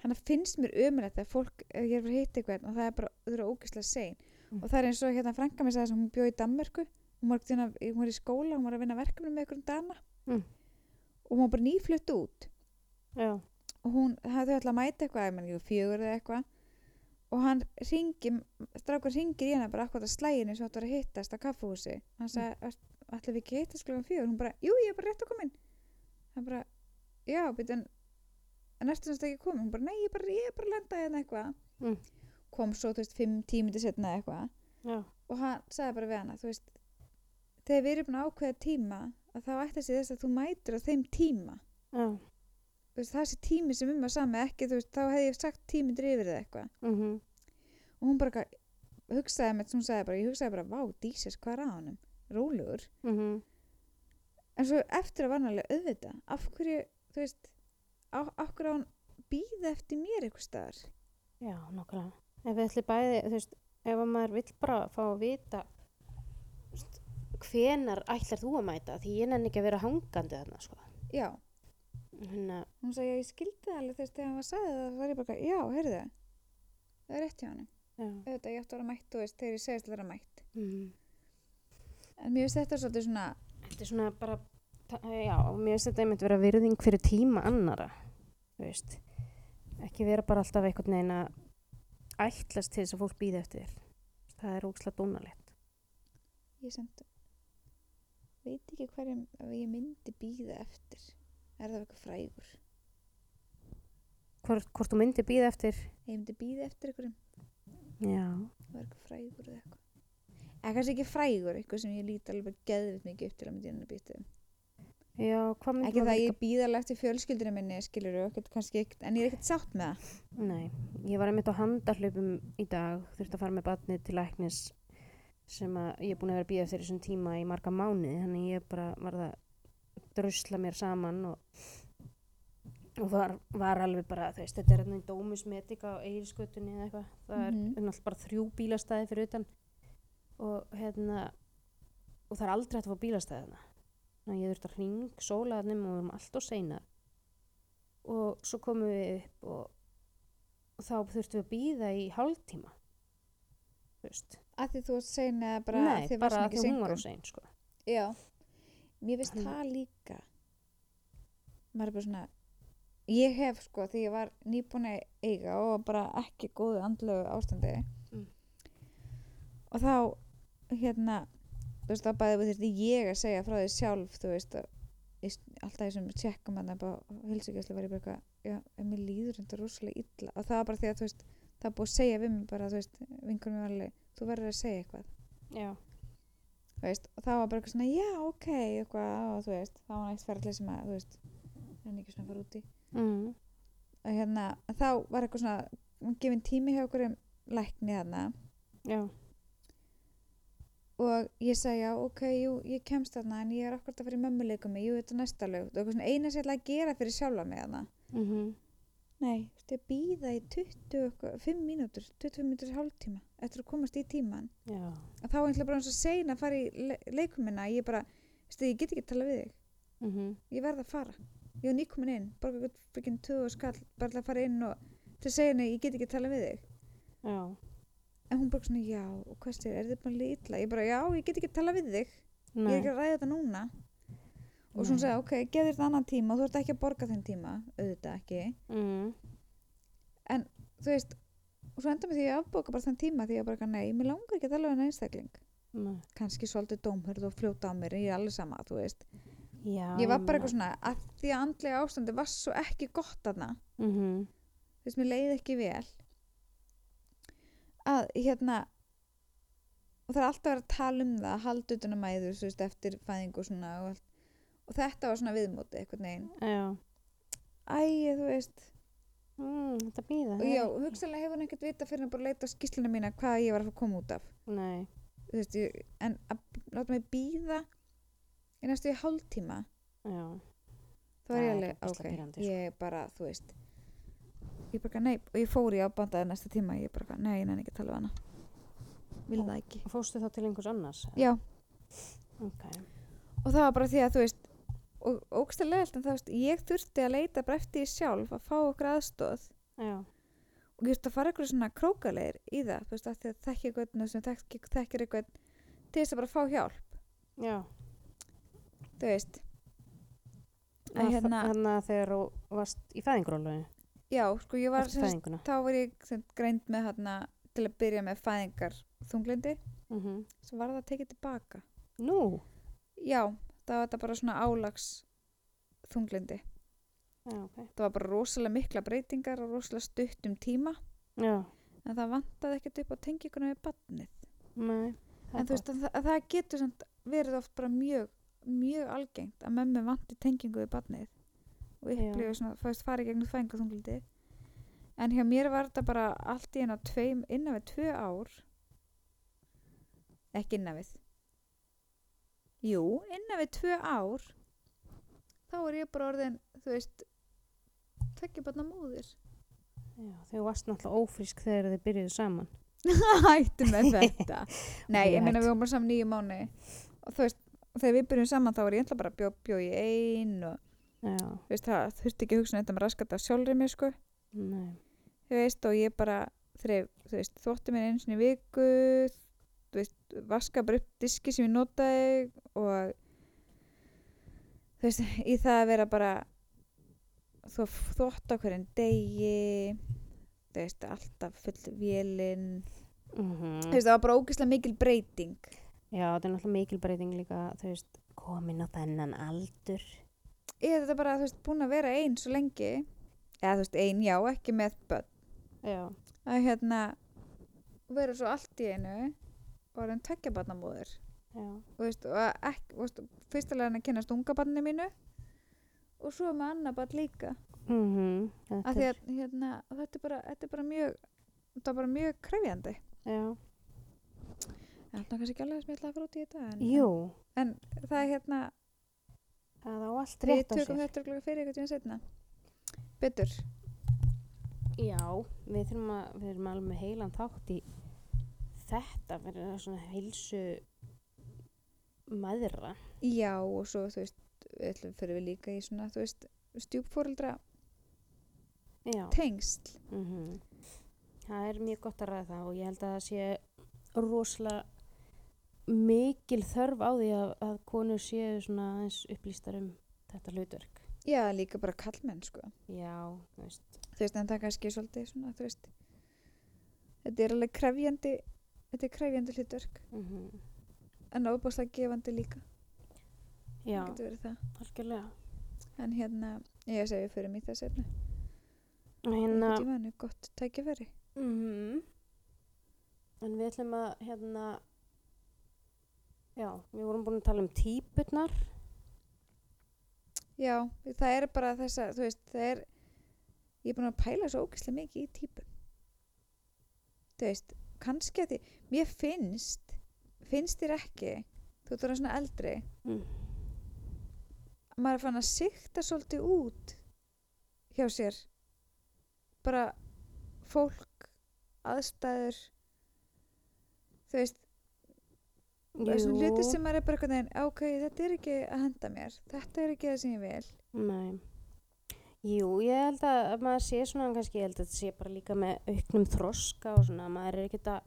þannig að finnst mér ömulegt að fólk, ég er fyrir að hitta eitthvað og það er bara, þau eru ógeðslega sein Mm. og það er eins og hérna frænka mér sagði sem hún bjóð í Danmörku hún tína, hún var í skóla, hún var að vinna verkefni með einhverjum dana Mm. og hún var bara nýflutt út Já. og hún hafði ætla að mæta eitthvað, fjögur eða eitthvað og hann ringi strákur ringir í hana bara akkur að slæginu sem áttu að hittast á kaffahúsi hann sagði, ætla við ekki að hittast klokkan fjögur? Hún bara, jú, ég er bara rétt að koma inn. Hann bara, já, býta en en ertu semst ekki komin, hún bara, nei, ég er bara, ég er bara að lenda hérna eitthvað. Mm. kom svo, þú veist, fimm tímindi setna eitthvað. Já. og hann sagði bara við hana, þú veist þegar við erum búin að ákveða tíma að þá ætti sig þess að þú mætir á þeim tíma. Já. Veist, það sé tími sem um að sami ekki, þú veist, þá hefði ég sagt tímindir yfir eða eitthvað. Mm og hún bara hugsaði með, hún sagði bara, ég hugsaði bara, vá, dísis, hvað er á honum? Rólegur, Mm en svo eftir að var alveg auðvita, af hverju þú veist, á, af hverju hann býða eftir mér eitthvað staðar? Já, nokkulega. Ef við ætlum bæði, þú veist, ef að maður vill bara fá að vita veist, hvenar ætlar þú að mæta? Því ég nenni ekki að vera hangandi þarna, sko. já, Hérna, hún sagði, já, ég skildi þú veist, þegar hann var að sagði það, var ég bara, já, heyrðu það er rétt hjá hann auðvitað, ég átti að vera mætt, þú veist, þegar ég segist að vera mætt Mm. en mér finnst þetta svolítið svona Þetta er svona bara, já, mér finnst þetta einmitt vera virðing fyrir tíma annara, veist. Ekki vera bara alltaf einhvern veginn að ætlast til þess að fólk býði eftir þér. Það er ókslega dónalegt. ég samt veit ekki hverjum ef ég myndi býða eftir er það eitthvað frægur? Hvort, hvort þú myndi býða eftir, ef ég myndi býða eftir einhverjum. Já, það er eitthvað frægur eða eitthvað. Eða kannski ekki frægur, eitthvað sem ég líti alveg geðvitt mikið upp til að myndi henni býta já, hvað myndi ekki það að ég býða alveg eftir fjölskyldinu minni skilur en ég er ekkert sátt með það. Nei, ég var einmitt á handahlaupum í dag, þurfti að fara með batnið til læknis sem að ég er búin að vera býða eftir þessum tíma í marga mánuði, þannig ég bara var að drusla mér saman og, og var, var alveg bara, þú veist, þetta er hérna í dómusmetika á eigirskötunni eða eitthvað, það er Mhm. náttúrulega bara þrjú bílastæði fyrir utan og hérna, og það er aldrei hægt að fá bílastæði þarna. Þannig að ég þurfti að hring sólaðnum og við erum allt og seinar og svo komum við upp og og þá þurftum við að býða í hálftíma þú veist að því þú eða bara Nei, að þið bara að því hún var á sein sko. Mér finnst það líka. Maður er bara svona ég hef sko, því ég var nýbúin að eiga og var bara ekki góðu andlegu ástandi Mm. og þá hérna þú veist, þá bæði við þurfti ég að segja frá því sjálf, þú veist að alltaf þessum tjekkum að það hilsugjastlu var ég bara eitthvað, mér líður þetta rosalega illa. Og það var bara því að þú veist það var búið að segja við mig bara, þú veist vinkur mér alveg, þú verður að segja eitthvað. Já, veist, og það var bara eitthvað svona, já, ok eitthvað, og veist, það var nægt ferðlega sem að, en ekki svona fara úti. Mm. og hérna, þá var eitthvað svona gefin tími hjá okkur um lækni þarna. Já, og ég sagði, já, ok, jú, ég kemst þarna en ég er akkurat að fara í mömmuleikumi, jú, þetta er næsta lög. Og eitthvað svona eina sem ég ætla að gera fyrir sjálfa mig þarna. Mm nei, þú veist, ég býða í 20, eitthvað, 5 mínútur 25 mínútur hálftíma, eftir að komast í tíman já, og þá er bara eins og sein að fara í le leikumina ég bara, þú veist, ég get ekki að tala við þig. Mm ég verð að fara. Ég var nýkomin inn, borga eitthvað fyrir 20 skall bara að fara inn og til að segja henni, ég get ekki að tala við þig. Já, en hún bara svona, já, og hvað styrir, er þið bara lítla? Ég bara, já, ég get ekki að tala við þig. Ég er nei, ekki að ræða þetta núna og svo hún Nei. sagði, ok, geð þér þetta annan tíma þú ert ekki að borga þenn tíma, auðvitað ekki. Mm, þú veist, og svo enda með því að ég afbóka bara þann tíma því að bara, nei, mér langar ekki að tala við henni einstakling. Nei, kannski svolítið dómhörð og fljóta á mér en ég er alveg sama, þú veist. Já, ég var bara eitthvað svona, að því að andlega ástandi var svo ekki gott aðna mm þú veist, mér leiði ekki vel. Að hérna og það er alltaf verið að tala um það halda utan að mæður, þú veist, eftir fæðingu og svona og, allt. Og þetta var svona viðmóti eitthvað neginn, já, æ, þú veist. Mm, þetta býða og já, hugsalega hefur hann ekkert vita fyrir að bara leita skýsluna mína hvað ég var að fá að koma út af. Nei, þú veist, ég, en að láta mig býða í næstu í hálftíma. Já, þá Það ég er alveg, ok, sko. ég bara, þú veist. Ég bara, nei, og ég fór í ábandaði næsta tíma, ég bara, nei, ég nenni ekki að tala við hana. Vil það ekki. fóstu þá til einhvers annars já, ok, og það var bara því að, þú veist og ógstæðlega en það, veist, ég þurfti að leita bara eftir því sjálf að fá okkur aðstóð já, og ég þurfti að fara eitthvað svona krókaleir í það, þú veist, að því að þekki eitthvað sem þekki, þekkir eitthvað til þess að bara fá hjálp, já. Þú veist. Að að hérna, að þegar þú varst í fæðingurólu já, sko, ég var eftir sem sagt, fæðinguna þá var ég sem, sagt greind með hérna til að byrja með fæðingar þunglindi mm sem var það að tekið tilbaka. Nú, já, það var þetta bara svona álags þunglindi já, ok. Það var bara rosalega mikla breytingar og rosalega stutt um tíma. Já, en það vantaði ekkert upp á tenginguna við badnið nei en þú veist að, að það getur verið oft bara mjög mjög algengt að mömmu vanti tengingu við badnið og Já. upplifa svona, veist, farið gegnum fængu þunglindi en hjá mér var þetta bara allt í einu á tveim, innan við tvö ár ekki innan við jú, innan við tvö ár þá er ég bara orðin þú veist tvekja barna móðir. Já, þau varst náttúrulega ófrísk þegar þið byrjuðu saman. Hættu með þetta. Nei, ég hætt. við vorum bara saman nýju mánu og þú veist, og þegar við byrjum saman þá var ég ætla bara að bjó, bjó í ein og þú veist, það þurfti ekki að hugsa um þetta með raskat af sjálfri mér sko, nei. Þú veist, og ég bara þreif, þú veist, þótti mér sinni í viku vaska bara upp diski sem ég notaði og þú veist, í það að vera bara þó, þótt á hverjum degi þú veist, alltaf full vélinn mm þú veist, það var bara ógeðslega mikil breyting. Já, þetta er náttúrulega mikil breyting líka þú veist, komin á þennan aldur. Ég er þetta bara, þú veist, búin að vera ein svo lengi. Eða þú veist, ein, já, ekki með börn. Já, að hérna vera svo allt í einu og orðin tveggja barnamóðir já, og veist, og ekki, veist, fyrstulega hann að kynast unga barni mínu og svo með annað barn líka. Mm af því að hérna, þetta er bara, þetta er bara mjög þetta er bara mjög krefjandi. Já, það er kannski ekki alveg ætla að fara út í þetta en, jú, en, en það er hérna það á allt við rétt á tökum sér. þetta örugglega fyrir eitthvað tíma setna betur. Já, við þurfum að við erum alveg með heilan þátt í þetta verður svona heilsu maðra. Já og svo þú veist fyrir við líka í svona þú veist stjúpfóreldra Já, tengsl. Mm það er mjög gott að ræða það og ég held að það sé rosalega mikil þörf á því að, að konur séu svona aðeins upplýstar um þetta hlutverk. Já líka bara kallmenn sko. Já, þú veist. Þú veist en það er kannski svolítið svona þú veist þetta er alveg krefjandi þetta er krefjandi hlutverk. Mm en óbúslega gefandi líka. Já, getur verið það. Algjörlega. En hérna ég segi fyrir mig það setna Hérna, tímann er gott tækifæri. Mm En við ætlum að hérna Já, við vorum búin að tala um típurnar. Já það er bara þessa þú veist það er ég er búin að pæla svo ógeðslega mikið í típum. Þú veist kannski að því mér finnst finnst þér ekki þú ert orðin svona eldri. Mm. maður er fann að sikta svolítið út hjá sér. Bara fólk aðstæður þú veist þessum hluti sem maður er bara ok, þetta er ekki að henda mér. Þetta er ekki það sem ég vil. Nei. Jú, ég held að að maður sé svona kannski, ég held að þetta sé bara líka með auknum þroska og svona, maður er ekkert að,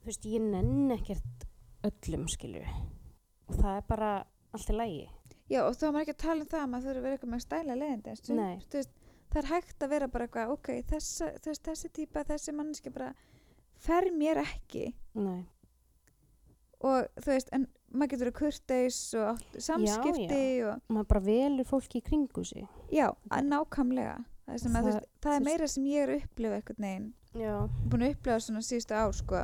þú veist, ég nenn ekkert öllum, skilju. Og það er bara allt í lægi. Já, og er maður ekki að tala um það að maður þurfi að vera eitthvað með stæla leiðindi. þú þú veist, það er hægt að vera bara eitthvað, ok, þessa, þú veist, þessi típa, þessi manneski bara fer mér ekki Nei. og þú veist, en maður getur að kurteis og samskipti og Maður bara velur fólki í kringu sig. já, nákvæmlega. Það Það- það, veist, það er meira sem ég er að upplifa eitthvað neginn, Já. búin að upplifa svona síðustu ár, sko.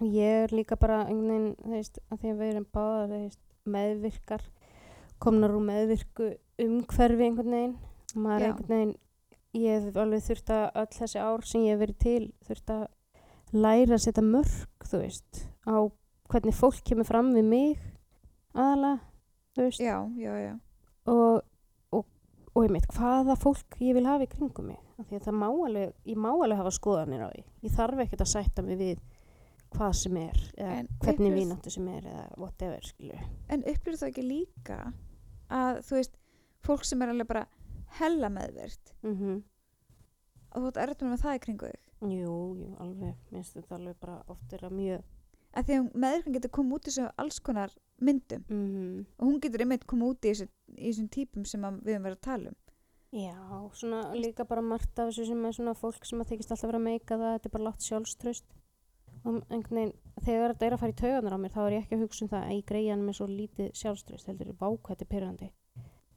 Ég er líka bara einhvern veginn, að því að við erum veist, meðvirkar, komnar úr meðvirku umhverfi einhvern veginn. Maður Já. er einhvern veginn, ég hef alveg þurft að öll þessi ár sem ég hef verið til, þurft að læra að setja mörg, þú veist, á hvernig fólk kemur fram við mig, aðalega, þú veist, Já, já, já. og, og, og ég meit, hvaða fólk ég vil hafa í kringum mig. Af því að það má alveg, ég má alveg hafa skoðanir á því. Ég þarf ekkert að sætta mig við hvað sem er, eða En hvernig vínáttu sem er, eða whatever, skilju. En upplýður það ekki líka að, þú veist, fólk sem er alveg bara hella meðvert Mm og þú ert erfitt með það í kringu þig. Jú, jú, alveg, minnst þetta alveg bara oft er að mjög, Að því að meðvirkning getur komið út í þessu alls konar myndum mm og hún getur einmitt komið út í þessu, í þessum típum sem við höfum verið að tala um. já, svona líka bara margt af þessu sem er svona fólk sem að þykist alltaf vera að meika það, þetta er bara látt sjálfströst. Og einhvern veginn, þegar þetta er að fara í tauganar á mér, þá er ég ekki að hugsa um það að ég greiði hann með svo lítið sjálfströst, heldur vákvætti pyrrandi.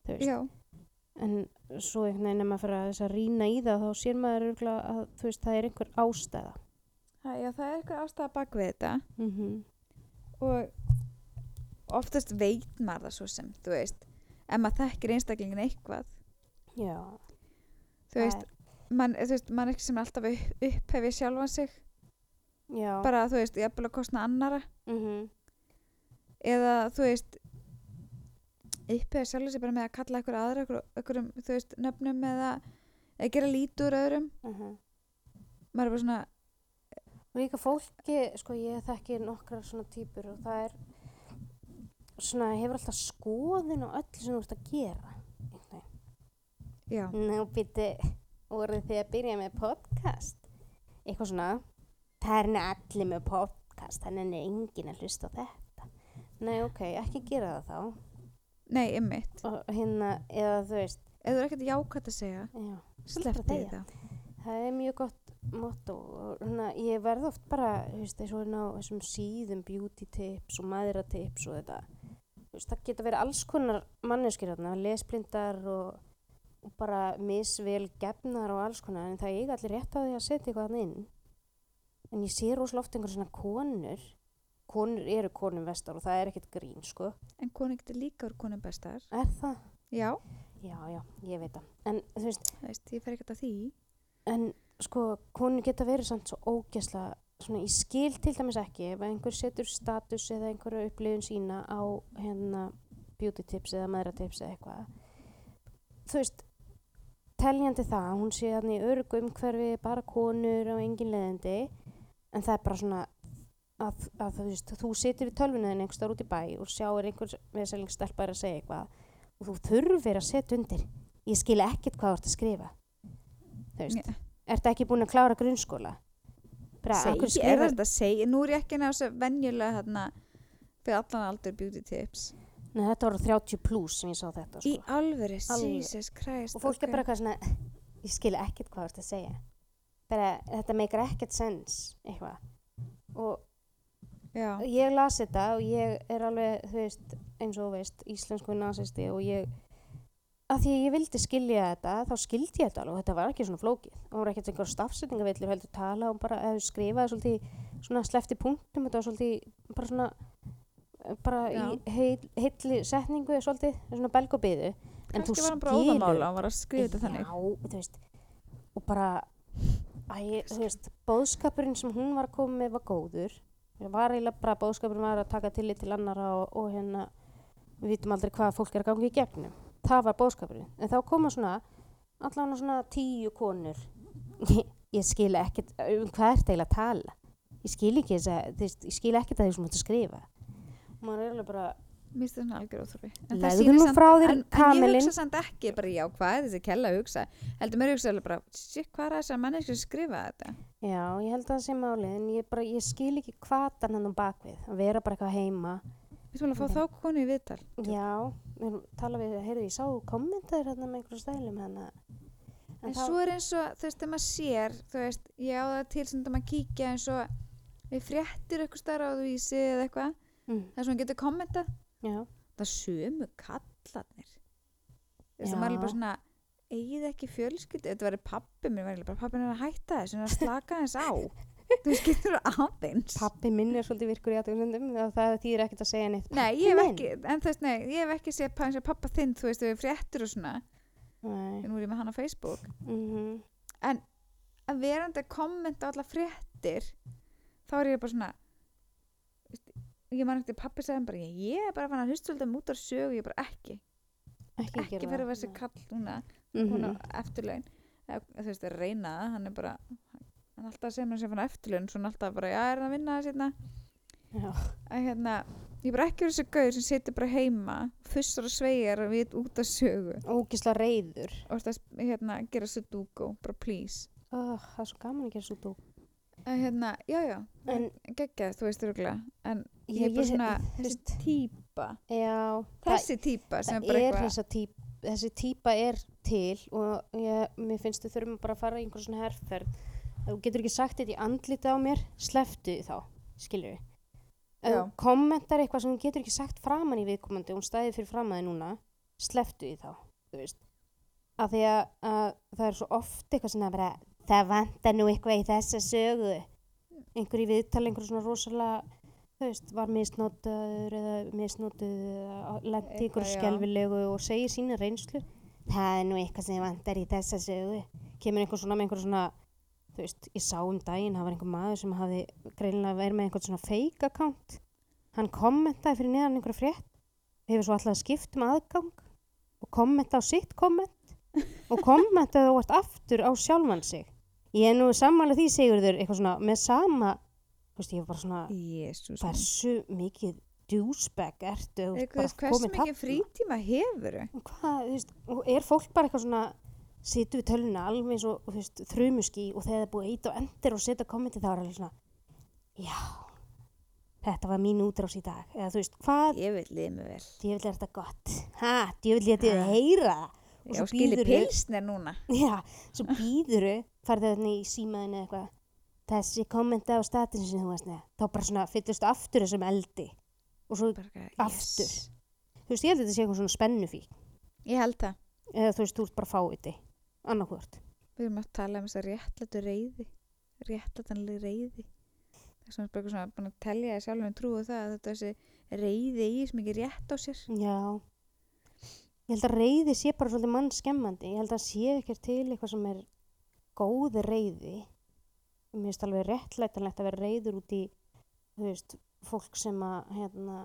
Þú veist, Já, en svo einhvern veginn ef maður fyrir að þess að rýna í það þá sér maður að þú veist það er einhver ástæða það, já, það er eitthvað ástæða bak við þetta. Mm -hmm. og oftast veit maður það svo sem, þú veist, ef maður þekkir einstaklingin eitthvað, já, þú veist, mann, veist, mann ekki sem er alltaf upp, upphefið sjálfan sig, já. Bara, þú veist, jafnvel að kostna annara. Mm eða, þú veist, upphefið sjálfan sig bara með að kalla eitthvað aðra, eitthvað, eitthvað, þú veist, nöfnum eða, eða gera lítur öðrum, maður er bara svona, og líka fólki sko ég þekki nokkrar svona típur og það er svona hefur alltaf skoðun á öllu sem þú ert að gera einhvern veginn. nú býtti voruð þið að byrja með podcast eitthvað svona það er nú allir með podcast þannig er enginn að hlusta á þetta nei ok, ekki gera það þá nei, ymmit, og hérna, eða þú veist ef þú er ekkert jákvæmt að segja, já, þegja. þetta. það er mjög gott motto og hérna, ég verð oft bara þú veist, og hérna á þessum síðum beauty tips og maðura tips og þetta Þú veist, það geta verið alls konar manneskir hérna, lesblindar og, og bara misvel gefnar og alls konar en það er eiga allir rétt á því að setja eitthvað inn en ég sé rosalega oft einhver svona konur konur eru konum vestar og það er ekkert grín sko, En konu getur líka úr konum bestar. er það? Já, Já, já, ég veit það en þú veist, veist, ég fer ekkert að því. En sko, konur geta verið samt svo ógesla, svona ég skil til dæmis ekki ef einhver setur status eða einhverju upplifun sína á hérna beauty tips eða maðra tips eða eitthvað. Þú veist, teljandi það, að hún sé þannig í örgu umhverfi, bara konur og engin leðindi, en það er bara svona að, að þú veist, þú situr við tölvunaðin einhver starf út í bæ og sjáir einhver veselingstelpa er að segja eitthvað og þú þurfir að setja undir. Ég skil ekkert hvað þú ert að skrifa. Þú veist, Ég- ertu ekki búin að klára grunnskóla? Segi, er þetta að segja? Nú er ég ekki ná þessu venjulega hérna fyrir allan aldur beauty tips. Nei, þetta voru 30 pluss sem ég sá þetta, sko. Í alvöru. Jesus Christ. og fólk ok. er bara eitthvað svona, ég skil ekkert hvað þú ert að segja. Bara, þetta meikar ekkert sens, eitthvað. Og Já, ég las þetta og ég er alveg, þú veist, eins og þú veist, íslensku nasisti og ég, að því að ég vildi skilja þetta, þá skildi ég þetta alveg og þetta var ekki svona flókið. Það voru ekkert einhver stafsetningavillur heldur tala og bara, skrifaði svolítið, svona slefti punktum, þetta var svolítið, bara svona, bara Já. í heil, heilli setningu svolítið, svona belg og byðu. En þú kannski var hann bara skilur- óðamála, hann var að skrifa þetta þannig. Já, þú veist, og bara, æ, þú veist, bóðskapurinn sem hún var að koma með var góður. Það var eiginlega bara bóðskapurinn var að taka tillit til annara og, og hérna, við vitum aldrei hvað fólk er að ganga í gegnum. Það var bóðskapurinn. En þá koma svona, allavega svona tíu konur. Ég, ég skil ekkert, um hvað ert eiginlega að tala? Ég skil ekki þess að, þú ég skil ekkert að því sem þú ert að skrifa. Og maður er alveg bara, Mér finnst það svona algjör óþrófi Legðu nú frá þér en, en ég kamelinn. hugsa samt ekki bara já, hvað er þessi kella að hugsa heldur mér hugsa alveg bara, shit, hvað er manneski að skrifa þetta Já, ég held að það sé máli en ég, bara, ég skil ekki hvatan Við skulum að fá þá konu í viðtal. Já, við erum að tala við, heyrðu, ég sá kommentaður hérna með einhverju stælum hérna. En svo er eins og, þú veist, þegar maður sér, þú veist, ég á það til sem maður kíkja eins og við fréttir eitthvað starra á því eða eitthvað, mm, þar sem maður getur kommentað, Já, það sömu kallarnir. Þú veist, Já. maður er bara svona, eigið ekki fjölskyldu, þetta verður pappi mér, verður bara pappi er þess þú það aðeins. pappi minn er svolítið virkur í aðtöðsendum og það þýðir ekkert að segja neitt. Nei, ég hef ekki, en veist, nei, ég hef ekki séð pa- eins og pappa þinn, þú veist, við fréttir og svona, Nei, nú er ég með hann á Facebook. mhm, að verandi að kommenta alla fréttir þá er ég bara svona ég man eftir pappi sagði bara ég er bara fann að hlusta svolítið um út af sögu ég bara ekki, ekki, ekki fyrir að vera þessi kall núna mm á eftirlaun. Eða þú veist reyna hann er bara hann alltaf að segja mér sem fann eftirlaun svona alltaf bara já er hann að vinna það sérna að hérna ég bara ekki verið þessi gauður sem situr bara heima fussar og sveigjar og við út af sögu. Ógisla reyður og það hérna gera sudoku bara please. Oh, Það er svo gaman að gera dú að hérna, já já En geggjað, þú veist röglega en ég Ég- er bara ég- svona þú þessi já, þessi típa sem er bara eitthvað þessi típa er til og ég, mér finnst við þurfum bara að fara í einhver svona herferð. ef þú getur ekki sagt þetta í andliti á mér. Sleftu þá, skilur við kommentar eitthvað sem þú getur ekki sagt framan í viðkomandi hún stæði fyrir framaði núna sleftu því þá, þú veist. Af því að, að það er svo oft eitthvað sem að bara, það vantar nú eitthvað í þessa sögu. Einhver í viðtali, einhver svona rosalega þú veist, var misnotaður eða lent í ykkur skelfilegu og segir sína reynslu. Það er nú eitthvað sem vantar í þessa sögu. Kemur einhver svona með einhver svona þú veist, ég sá um daginn, það var einhver maður sem hafi greinilega verið með einhvern svona fake account. Hann kommentaði fyrir neðan einhverja frétt hefur svo alltaf skipt um aðgang og kommenta á sitt komment og kommentaði þú ert aftur á sjálfan sig. Ég er nú sammála því Sigurður eitthvað svona með sama þú veist, ég var bara svona Jésús hversu mikið douchebag ertu bara hversu mikið frítíma hefur hvað, þú veist, og er fólk bara eitthvað svona situr við töluna alveg eins og veist, þrumuski og þegar það er búið íta og endur og setja kommenti þá er alveg svona já, þetta var mín útrás í dag. Eða þú veist, hvað, ég vil liða mig vel. Djöfull er þetta gott. Ha, ég þetta Ha. heyra það. og já, svo skili býðurðu pilsner núna. Já, svo býðuru farðu þarna í símaðinu eða eitthvað. Þessi kommenta á statusinu sem þú varst neða þá bara svona fyllust aftur þessum eldi. Og svo, yes. Aftur. þú veist, ég held að þetta sé eitthvað svona spennufí ég held það, eða þú veist, þú ert bara fáiði annarkvort við erum að tala um þess að réttlætu reyði réttlætanlega reyði þess að bara eitthvað svona búin að telja þér sjálf um trúið það að þetta þessi reyði í sem ekki rétt á sér Já. Ég held að reyði sé bara svolítið mann skemmandi. Ég held að sé ekkert til eitthvað sem er góð reyði. Mér finnst alveg réttlætanlegt að vera reyður út í, þú veist, fólk sem að, hérna,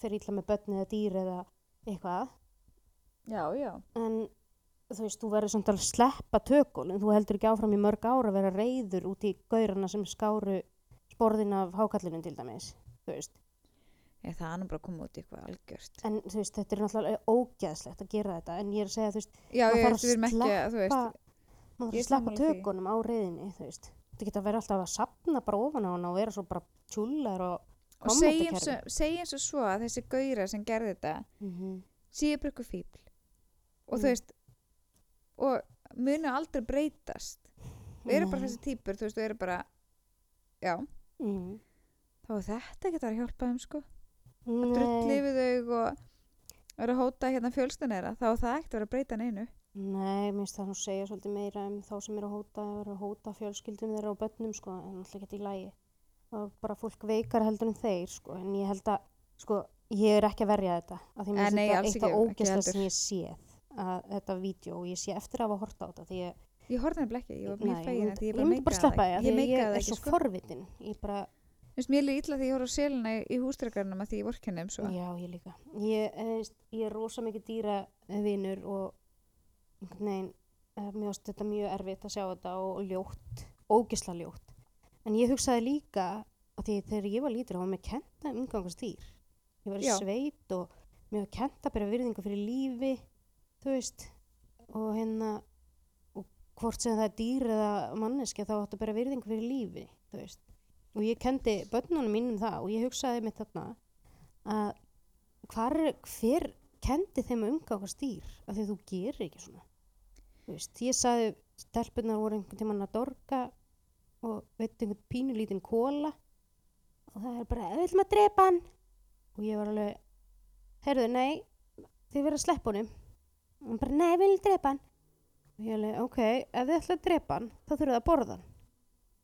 fer ítla með börn eða dýr eða eitthvað. já, já, En, þú veist, þú verður samt að sleppa tökunum. Þú heldur ekki áfram í mörg ára að vera reyður út í gaurana sem skáru sporðin af hákallinu til dæmis. Þú veist. ég, það nú bara að koma út í eitthvað algjört En, þú veist, þetta er náttúrulega ógeðslegt að gera þetta. En ég er að segja, þú veist, já, Maður þarf að, sleppa- maður þarf að sleppa tökunum á reyðinni þú veist þetta geta að vera alltaf að sapna bara ofan á hana og vera svo bara tjúlar og og kommentakerfi. svo, segjum svo að þessi gauðra sem gerði þetta Mhm. séu bara eitthvað fíbl og Mm. þú veist og munu aldrei breytast. Við erum bara þessi típur þú veist, við erum bara já, Mhm. þá er þetta ekki að hjálpa þeim sko. Nei, drulli við þau og vera að hóta hérna fjölstunera þá er það ekkert að vera að breyta neinu. Nei, mér finnst það nú segja svolítið meira um þá sem eru að hóta, eru að hóta fjölskyldum þeirra og börnum sko, en alltaf ekki í lægi og bara fólk veikar heldur en þeir sko, en ég held að sko, ég er ekki að verja þetta af því Eh, finnst nei, þetta alls eitt af ekki ógæsta heldur. sem ég séð að þetta vídeo og ég sé eftir að hafa horta á þetta því ég, ég horfði nefnilega ekki, ég var mjög fegin ég ég bara myndi bara sleppa það ég ég er svo sko forvitin ég bara Þú veist, mér er illa því ég horfði á selina í, hústrekarnum að því ég vorkennum svo Já, ég líka. Ég, eh, ég er rosa mikið dýravinur og einhvern veginn, uh, mér finnst þetta mjög erfitt að sjá þetta og, og ljótt, ógisla ljótt. En ég hugsaði líka að því þegar ég var lítur þá var mér kent að umgangast dýr. ég var í sveit og mér var kent að byrja virðingu fyrir lífi þú veist og hérna og hvort sem það er dýr eða manneskja þá áttu að byrja virðingu fyrir lífi þú veist. Og ég kendi börnunum mínum það og ég hugsaði mitt þarna að hvar, hver kendi þeim að umgangast dýr? Af því þú gerir ekki svona þú veist, ég sagði stelpunar voru einhvern tímann að dorga og veit einhvern pínulítinn kóla og það er bara, við ætlum að drepa hann. Og ég var alveg heyrðu, nei, þið verður að sleppa honum og hún bara, nei, við viljum drepa hann. Og ég alveg, ok, ef þið ætla að drepa hann þá þurfum það að borða hann.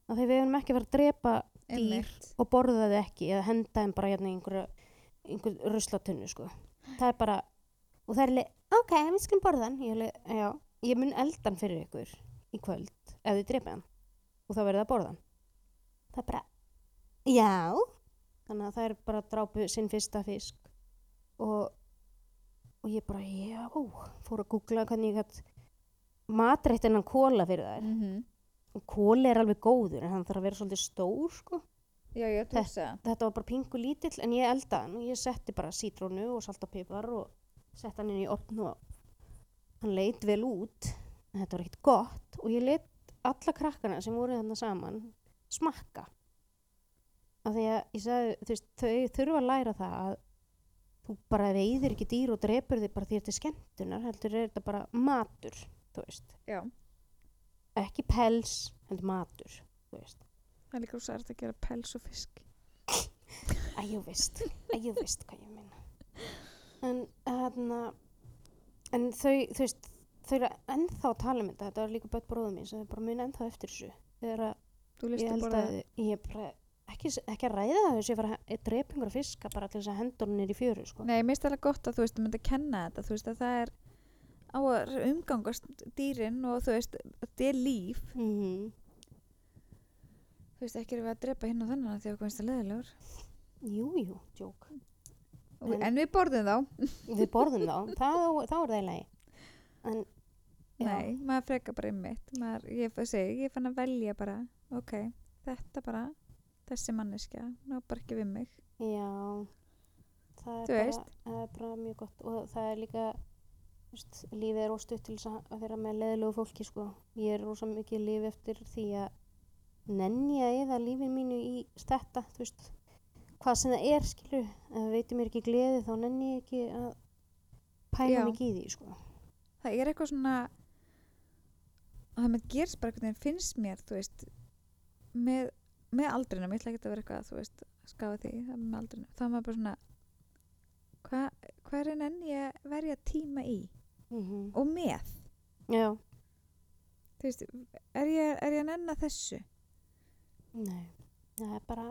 Af því við erum ekki fara að drepa dýr Einmitt. og borða þið ekki eða henda þeim bara hérna í einhverju einhver ruslatunnu sko. Það er bara, og það er alveg, ok, við skulum borða hann. Ég, alveg, já, ég mun eldan fyrir ykkur í kvöld ef þið drepa hann og þá verður það að borða hann. Það er bara, já. Þannig að það er bara að drápu sinn fyrsta fisk og, og ég bara, já fór að googla hvernig ég gætt matrætt innan kóla fyrir þær. Mhm. og kóli er alveg góður en hann þarf að vera svolítið stór sko. Já, hugsa. þetta var bara pingu lítill en ég eldaði hann. Og ég setti bara sítrónu og salt og setti hann inn í opn og hann leit vel út. En þetta var ekkert gott. Og ég let alla krakkana sem voru þarna saman smakka. Af því að ég sagði, þú veist, þau þurfa að læra það að þú bara veiðir ekki dýr og drepur þig bara því þetta er skemmtunar heldur er þetta bara matur ekki pels heldur matur, það er líka rosa erfitt að gera pels og fisk. að ég veist, að ég veist hvað ég minna en hérna en þau, þú veist þau eru ennþá að tala um þetta. Þetta var líka börn bróðum mín sem þau bara muni ennþá eftir þessu. Þegar að Þú ég listu held bara... að ég bara ekki, ekki að ræða það þessu ég fara að drepa einhverja fiska bara til þess að hendur hún er í fjöru sko. Nei, mér finnst alveg gott að þú veist, þú myndi að kenna þetta, þú veist, að það er á að umgangast dýrin og þú veist, þetta er líf. mm Þú veist, ekki erum við að drepa hinn og þennan af því að finnst það leðilegur. jú, jú, djók En- En við borðum þá. við borðum þá, þá, þá er það í lagi en Nei, maður freka bara einmitt. Maður, ég segi, ég fann að velja bara, ok, þetta bara, þessi manneskja, ná bara ekki við mig. Já, það er, bara, það er bara mjög gott og það er líka, veist, lífið er óstutt til þess að- vera með leðilegu fólki sko. Ég er rosa mikið lífi eftir því að nenni að eða lífið mínu í þetta, þú veist, hvað sem það er, skilur, ef það veitir mér ekki gleði þá nenni ég ekki að pæla mikið í því, sko. Það er eitthvað svona, og það með gerst bara einhvern veginn finnst mér, þú veist, með, með aldrinum, ég ætla ekki að vera eitthvað, þú veist, skafa því, það með aldrinum, þá er maður bara svona, hvað hva er enn ég verja tíma í Mm og með, Já, þú veist, er ég, er ég að nenna þessu? nei, það er bara,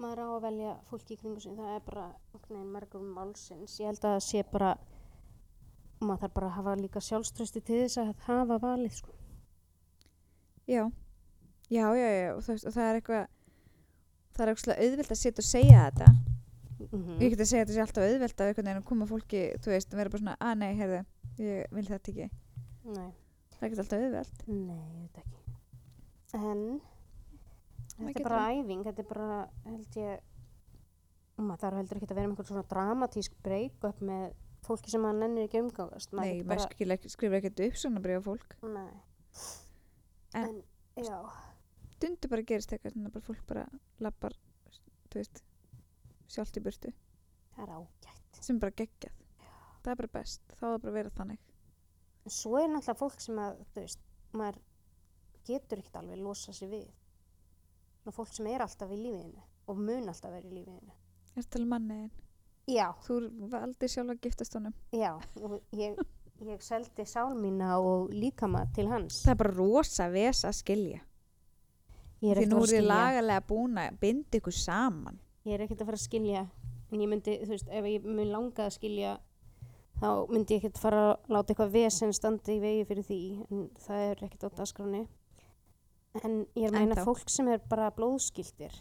maður á að velja fólki í kringu sig, það er bara veginn margur málsins. Ég held að það sé bara, maður þarf bara að hafa líka sjálfströsti til þess að hafa valið, sko. Já, já, já, já, og, veist, og það er eitthvað, það er eitthvað auðvelt að setja og segja þetta. Mm Ég get að segja þetta sé alltaf auðvelt að einhvern veginn koma fólki, þú veist, vera bara svona, að nei, heyrðu, ég vil þetta ekki. Nei, Það ekki alltaf auðvelt. nei, þetta ekki. En, þetta er bara æfing, þetta er bara, held ég, maður þarf heldur ekki að vera með einhvern svona dramatísk break-up með fólki sem maður nennir ekki. Maður Nei, maður skrifir, skrifir ekkert upp svona bregða fólk. Nei. En- En, já, Dundu bara gerist eitthvað, þannig að bara fólk bara lappar, sjálft í burtu, það er ágætt. sem bara geggjað. Það er bara best, þá er það bara vera þannig. En svo er náttúrulega fólk sem að, þú veist, maður getur ekkert alveg losa sig við. Ná, fólk sem er alltaf í lífiðinu og mun alltaf vera í lífiðinu. Er þetta alveg manniðin? Já, Þú valdi sjálf að giftast honum. já, og ég, ég seldi sál mína og líkama til hans. Það er bara rosa ves að skilja. Því nú er skilja. lagalega búin að binda ykkur saman. Ég er ekkert að fara að skilja. En ég myndi, þú veist, ef ég mun langa að skilja, þá myndi ég ekkert fara að láta eitthvað vesen standa í vegi fyrir því. En það er ekkert á dagskráni. En ég er að meina fólk sem er bara blóðskildir.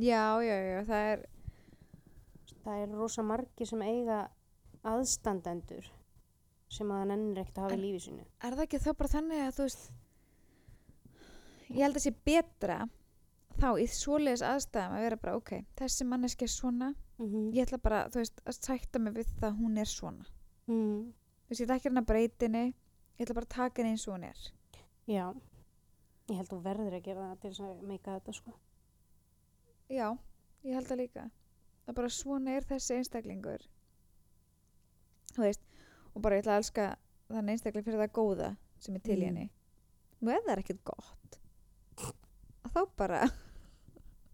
Já, já, já, það er, það er rosa margir sem eiga aðstandendur sem að það nennir ekkert að hafa En- í lífi sínu er það ekki þá bara þannig að þú veist, ég held að sé betra þá í svoleiðis aðstæðum að vera bara, ok, þessi manneski er svona, mm ég ætla bara, þú veist, að sætta mig við það að hún er svona. Mm. þú veist, ég ætla ekki að reyna að breyta henni ég ætla bara að taka henni eins og hún er. Já, ég held þú verður að gera það til þess að meika þetta sko. já, ég held það líka. Það bara svona er þessi einstaklingur. Þú veist og bara ég ætla að elska þann einstakling fyrir það góða sem er til Mm. henni. Nú ef það er ekkert gott. að þá bara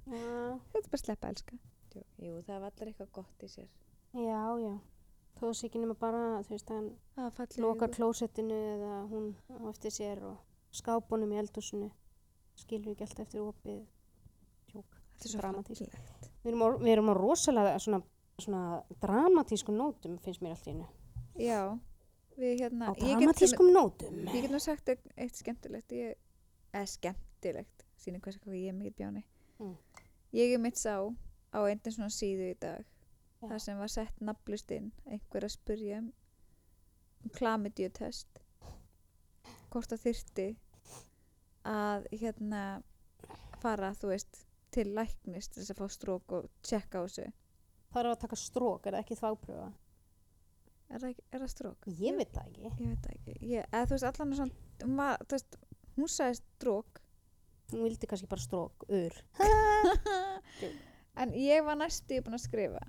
Já, þetta er bara að sleppa að elska jú, jú, það var allir eitthvað gott í sér já, já. Þó sé ekki nema bara, þú veist, hann lokar klósettinu eða hún á eftir sér og skápunum í eldhúsinu. Skilur ekki alltaf eftir opið. Tjók. þetta er svo dramatískt. fallegt Við erum á, við erum á rosalega svona, svona dramatískum nótum, finnst mér allt í hennu. já, við hérna Á ég get sem- dramatískum nótum. Ég get nú sagt eitt, eitt skemmtilegt ég, eða skemmtilegt síni hvað hvað ég er mikið bjáni Mm. ég er mitt sá á einn svona síðu í dag Já. þar sem var sett nafnlust inn einhver að spurja um, um klamidíutest hvort það þyrti að hérna fara þú veist til læknis til þess að fá strók og tjekka á þessu Það er að taka strók, er það ekki þvápröfa? er það, er það strók? Ég veit það ekki. ég veit það ekki ég, eða þú veist allan svona hún, var, þú veist, hún sagði strók Hún vildi kannski bara strók, ur. en ég var næstu búin að skrifa.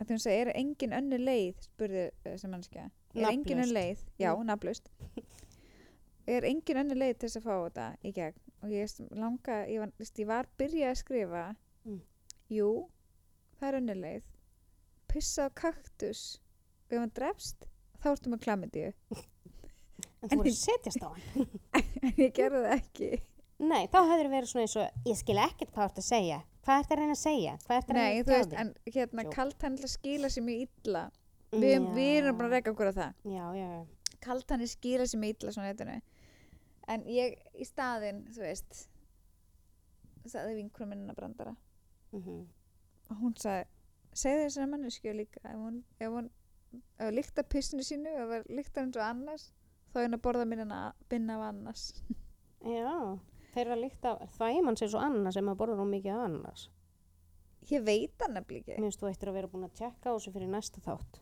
Að hún segi, er engin önnu leið? spurði þessi mannskja er engin önnu leið, já, Mm. nafnlaust. Er engin önnu leið til þess að fá þetta í gegn? Og ég langa, ég var, veist, ég var byrjað að skrifa. Mm. jú, það er önnu leið. Pissa á kaktus. Og ef hann drefst þá ertu með klamidíu En En þú voru að setjast á hann. en ég gerði það ekki Nei, þá hefur verið svona eins og, ég skil ekkert hvað þú ert að segja. Hvað ert að reyna að segja? Hvað ert að Nei, reyna þú að veist, tjá en hérna kaltænilega skila sér mjög illa. Við, Já. við erum bara að reyka okkur á það. Já, já, já. kaltæni skila sér mjög illa svona netinu en ég í staðinn þú veist sagði vinkurum minna brandara. Mm og hún sagði segði þessari manneskju líka. Ef hún, ef hún ef hún líkta pissinu sínu ef hún líkta eins og annars þá er hún að borða minna binna af annars. Já, þeirra líkt af þvæmann sér svo annars sem að borða nú mikið af annars. ég veit það nefnilega Mér ekki finnst þú eittir að vera búin að tjekka á þessu fyrir næsta þátt.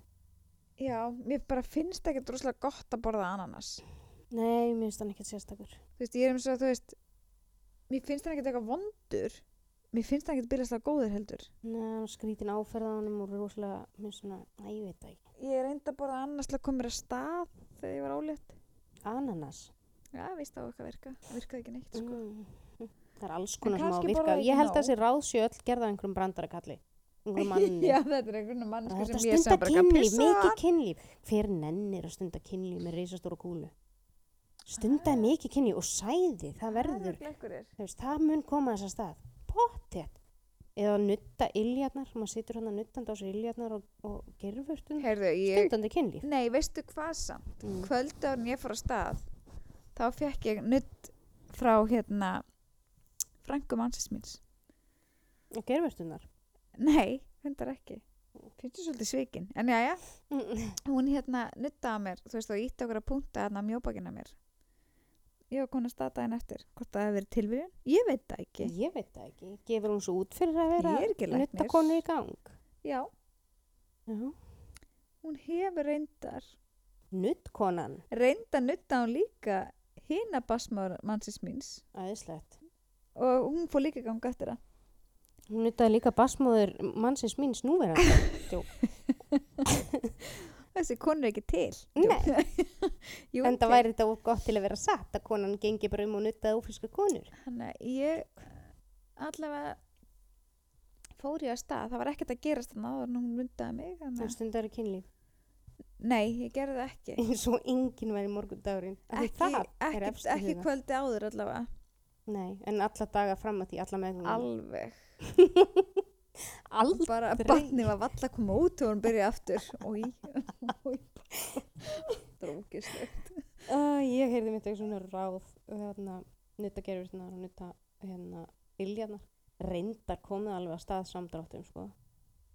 já, mér bara finnst ekki droslega gott að borða ananas Nei, mér finnst hann ekkert sérstakur. þú veist, ég er um svo að þú veist mér finnst það ekki eitthvað vondur mér finnst það ekki byrjast að góður heldur Nei, hann skrítin áferðanum og rosalega, mér finnst svona, að ég veit það ekki. ég reyndi að borða annars til að koma mér að stað þegar ég var ólétt Ananas. Já, víst á eitthvað virka, virkaði ekki neitt sko. Mm. Það er alls konar sem á að virka. Ég held að þessi ráðsjö öll gerða einhverjum brandarakalli. Já, þetta er einhvern er sem þetta stunda kynlíf, mikið kynlíf. Hver nennir að stunda kynlíf með reisastóra kúlu? Stundaði mikið kynlíf og sæði, það verður, veist, það mun koma að stað. Pottet. Eða nutta iljarnar, maður situr hann að nuttandi á sér iljarnar og, og ég stundandi kynlíf. nei, veistu hvað samt Mm. kvöldu árin ég fór að stað þá fekk ég nutt frá hérna frængu mannsins míns. Og gerfur stundar. nei, hundar ekki. Finnst þú svolítið svikin? En já, já, Mm. hún hérna nuttaði á mér þú veist, og ítti okkur að punta hérna á mjóbakina mér. Ég var komin að stað daginn eftir. Hvort það hefði verið tilvíðun, ég veit það ekki. Ég veit það ekki. Gefur hún svo út fyrir að vera er nuttakonu í gang? já, Já. hún hefur reyndar Nuttkonan, reynda nutta hún líka hina basmár mannsins míns aðeinslegt. og hún fór líka í gang eftir það Hún nuttaði líka basmóður mannsins míns núverandi. Þessi konur er ekki til Nei. Jú, En það væri þetta of gott til að vera satt að konan gengi bara um og nuttaði ófríska konur. Þannig að ég allavega fór ég að stað, það var ekkert að gerast þannig en hún myndaði mig þannig Það að, stundar kynlíf. Nei, ég gerði það ekki Eins og enginn væri morgundagurinn. Af því ekki, það ekki, í ekki kvöldi áður allavega Nei, en alla daga fram að því, alla meðgum. alveg, Aldrei. bara batni var valla að koma út og hún byrjaði aftur Új, új drókislegt Uh, ég heyrði mitt eitthvað svona ráð hérna, nutta gerfurnar og nutta hérna, iljarnar. Reyndar komið alveg að stað samdráttum, sko.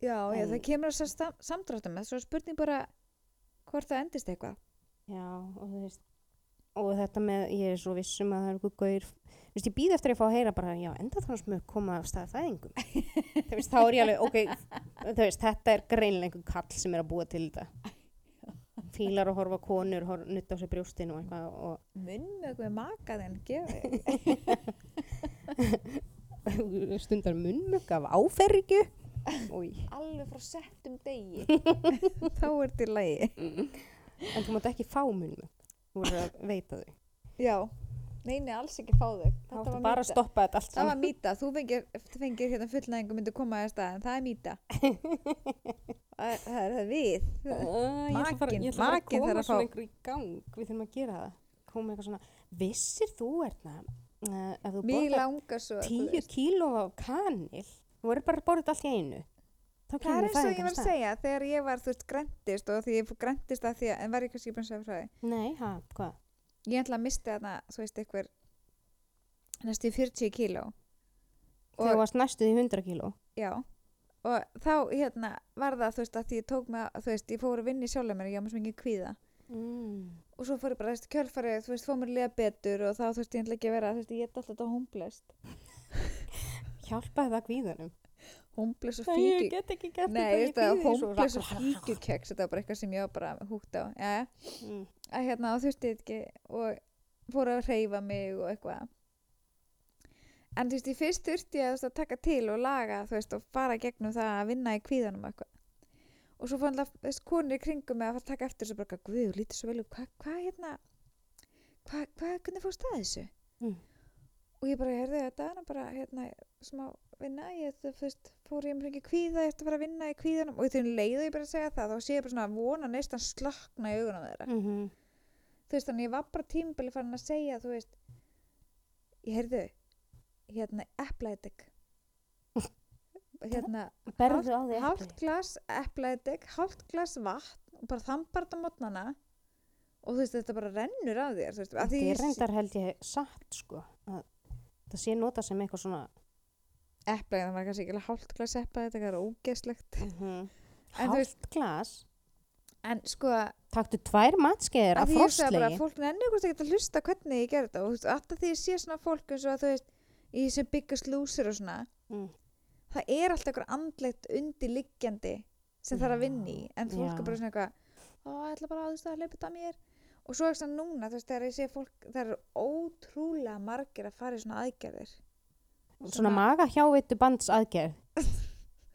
já, En- það kemur að samdráttum með svo er spurning bara hvort það endist eitthvað Já, og þú veist, og þetta með, ég er svo vissum að það er eitthvað gaur, þú veist, ég býð eftir að fá að heyra bara, já, enda þannig með koma af stað fæðingum. þú veist, þá er ég alveg, ok, þú veist, þetta er greinlega einhver kall sem er að búa til þetta fílar að horfa konur hor, nutta á sér brjóstin og eitthvað og Munnmög með makaðinn, gefi. stundar munnmögg af áferrikju Új. Alveg frá settum degi. Þá er til lagi. en þú mátt ekki fá munnmögg þú verður að veita þau Já. Neini, alls ekki fá þau. þá Þetta var bara að stoppa þetta allt Það var mýta. Þú fengir, fengir hérna fullnæðingu myndi koma að staðin. Það er mýta. það er, það við. Makinn- ég ætla að koma svona einhver í gang við þurfum að gera það koma eitthvað svona vissir þú erna uh, ef þú borðar tíu kíló af kanil þú verður bara að borða þetta allt í einu Það er eins og ég var að segja þegar ég var, þú veist, græntist og því ég fór græntist að því að, en var ég kannski búin að segja frá því. nei, ha, hvað? Ég ætla að misti þarna, þú veist, einhver næstu 40 kíló. þegar þú varst næstuð í 100 kíló Já, og þá hérna var það, þú veist, að því ég tók að- þú veist, ég fór að vinna í sjálf mér, ég var með svo mikið kvíða. mm. Og svo fór ég bara, þú veist, kjölfarið, þú veist, fór mér að liða betur og þá, þú veist, ég ég hjálpaði það Homeless og Æ, ég fíkju. get ekki gert Nei, þetta, þú veist, það kvíði svo. homeless og fíkjukeks, þetta var bara eitthvað sem ég var bara húgt á. Já, Mm. að hérna, og þurfti þetta ekki og fór að hreyfa mig og eitthvað. En þú veist, ég fyrst þurfti ég að, taka til og laga, þú veist, og fara í gegnum það að vinna í kvíðanum eitthvað. Og svo fann veist, konur í kringum mig að fara að taka eftir þessu bara, guð, lítur svo vel út, hvað, hvað, hérna, hvað, hvað, hvernig fórst að þessu? Mm. Og ég bara, heyrði, þetta nú bara, hérna, smá vinna, ég, þú veist, fór ég með ekki kvíða, ég ætti að fara að vinna í kvíðanum og þegar leiðu ég bara að segja það, þá sé ég bara svona að vona neistan slakna í augunum þeirra. Mhm. þú veist þannig ég var bara tímbili farin að segja þú veist ég heyrðu hérna eplaedik hérna á hálft glas eplaedik hálft glas vatn og bara þambar þetta mótnana. Og þú veist þetta bara rennur af þér þetta er reyndar held ég satt sko að það sé nota sem eitthvað svona eplaedik það var kannski ekki hálft glas eplaedik það er ógeslegt mm veist- hálft glas? En sko taktu tvær matskeiðir að af frostlegi að fólk nennir hvort ekki að hlusta hvernig ég gerði þetta. Og alltaf því ég sé svona fólk eins og að þú veist í sem biggest loser og svona mm. það er alltaf eitthvað andlegt undirliggjandi sem þarf að vinna í. En fólk já. er bara svona eitthvað ó, ég ætla bara að þú veist að leipa þetta að mér og svo er það núna, þú veist, þegar ég sé fólk það eru ótrúlega margir að fara í svona aðgerðir. Svona maga hjáveitu bands aðgerð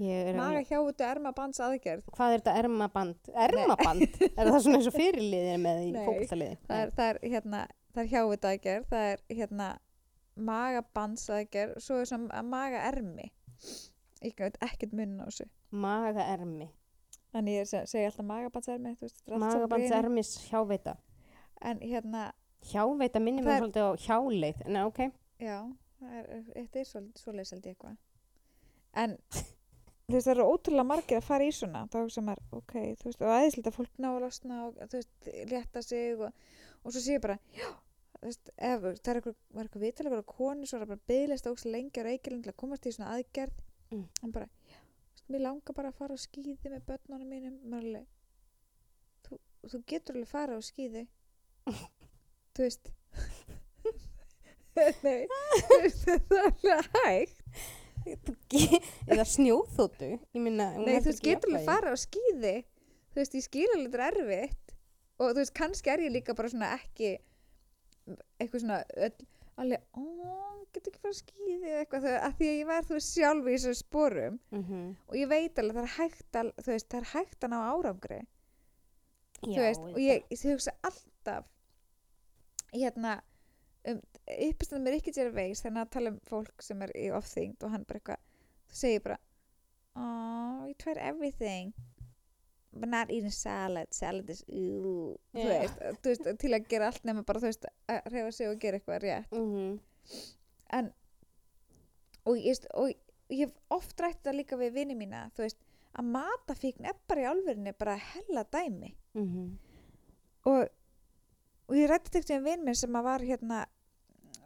er maga hjá út ermabands aðgerð hvað er þetta ermaband? Ermaband, er það svona eins og fyrirliðir með í Nei, fókbaltaliði það er, það er hérna er hjávita aðgerð, það er hérna magabands aðgerð svo er svona maga ermi ég veit ekkert munn á þessu. Maga ermi þannig ég seg- segi alltaf magabands ermi er magabands ermis hjáveita en hérna, hjáveita við er- svolítið á hjáleið. En ok, já er, þetta er held ég eitthvað. En þú veist það eru ótrúlega margir að fara í svona þá hugsa maður, ok, þú veist, og aðeinslega fólk ná að losna og þú veist, létta sig og, og svo sé ég bara, já þú veist, ef það er eitthvað, var eitthvað vital eitthvað konu, svo er það bara byðlist ógst lengi á reykjulinn til að komast í svona aðgerð. Mm. hann bara, já, þú veist, mér langar bara að fara á skíði með börnunum mínum. Maður þú, þú getur alveg fara á skíði þú veist nei, þú veist, það er alveg hægt eða snjóþóttu minna, Nei, þú veist, getur alveg jafnvægi. fara á skíði Þú veist, ég þetta er erfitt Og þú veist, kannski er ég líka bara svona ekki Eitthvað svona öll, Alveg, ó, getur ekki fara á skíði eða eitthvað, að því að ég var, þú veist, sjálf í þessum sporum Mhm. og ég veit alveg, það er hægt að, þú veist, það er hægt að ná árangri Já, þú veist, og ég, ég hugsa alltaf hérna um, uppistand mér ekki sér veis þannig að tala um fólk sem er í offþyngd og hann bara eitthvað, þú segir bara oh, you tried everything but not eating salad salad is, Já. veist, þú veist, til að gera allt nema bara þú veist, að reyfa sig og gera eitthvað rétt Mhm. en og ég, veist, og ég hef oft rætt þetta líka við vini mína þú veist, að matafíkn er bara í álverðinni bara hella dæmi Mhm. og, og ég rætti þetta um vinn minn sem að var hérna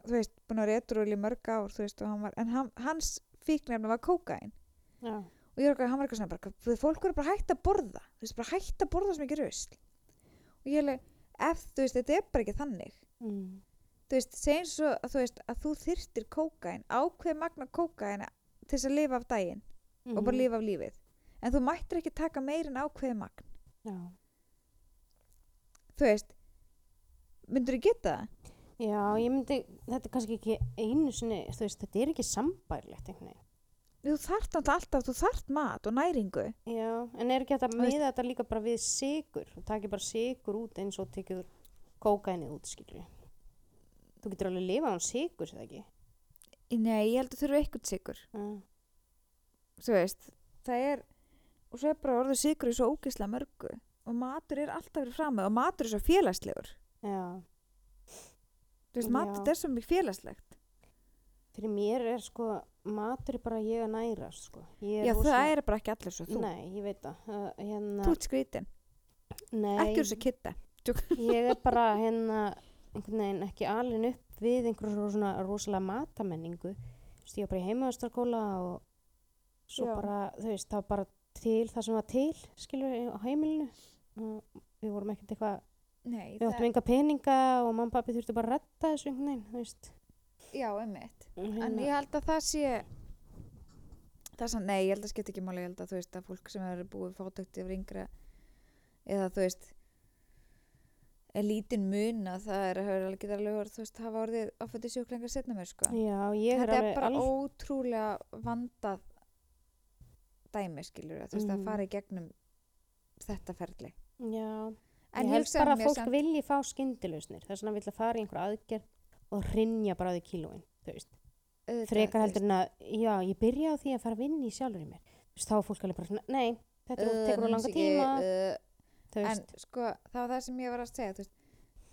þú veist, búin að vera edrúl í mörg ár þú veist, hann var, en hann, hans fíknefni var kókain Já. og ég var eitthvað, hann var eitthvað svona bara, fólk verður bara hægt að borða þú veist, bara hægt að borða sem ekki rusl og ég alveg, ef þú veist, þetta er bara ekki þannig Mm. þú veist, segjum svo að þú veist að þú þyrtir kókain, ákveð magna kókain til þess að lifa af daginn og bara Mhm. lifa af lífið en þú mættir ekki taka meir en ákveði magn já. þú veist myndur þú geta það? Já, ég myndi, þetta er kannski ekki einu sinni, þú veist, þetta er ekki sambærlegt einhvern veginn. þú náttúrulega alltaf, þú þarft mat og næringu Já, en er ekki að Þú veist- miða þetta líka bara við sigur? Þú takir bara sigur út eins og tekið kókainið út, skilur Þú getur alveg að lifa án sigur, eða ekki? nei, ég held að þurfa eitthvað sigur Uh, þú veist, það er og svo er bara orðið sigur í svo ógislega mörgu og matur er alltaf verið fram og matur er svo félagslegur þú veist, matur er svo mikið félagslegt. Fyrir mér er sko, matur er bara ég að nærast, sko. Ég já, það er bara ekki allir svo þú. Nei, ég veit það. Uh, hérna, þú ert skrítin, nei, ekki úr svo kitta ég er bara hérna einhvern veginn ekki alin upp við einhverjum svona rosalega matamenningu. Þú veist, ég var bara í heimaðastarkóla og svo Já. bara, þú veist, það var bara til það sem var til, skilur á heimilinu. Og við vorum ekkert eitthvað nei, við áttum enga peninga og mamma og pappi þurftu bara að retta þessu einhvern veginn, þú veist. Já, einmitt. En hérna, ég held að það sé það er sann, nei, ég held að skipta ekki máli ég held að þú veist að fólk sem er búið fátökt yfir yngra eða þú veist er lítinn mun að það er að höfður alveg geta alveg orð, þú veist, hafa orðið áfætti sjúklingar setna mér sko. Já, ég er þetta er alveg bara alveg ótrúlega vandað dæmi skilur þú veist að Mhm. fara í gegnum þetta ferli. Já, en ég held bara að fólk samt- vilji fá skyndilausnir. Þess vegna vill að fara í einhver aðgerð og rinja bara á því kílóin, frekar heldur en að, já, ég byrja á því að fara að vinna í sjálfur í mér. Veist, þá er fólk alveg bara svona, nei, þetta uh, tekur á langa tíma, uh, en sko það var það sem ég var að segja veist,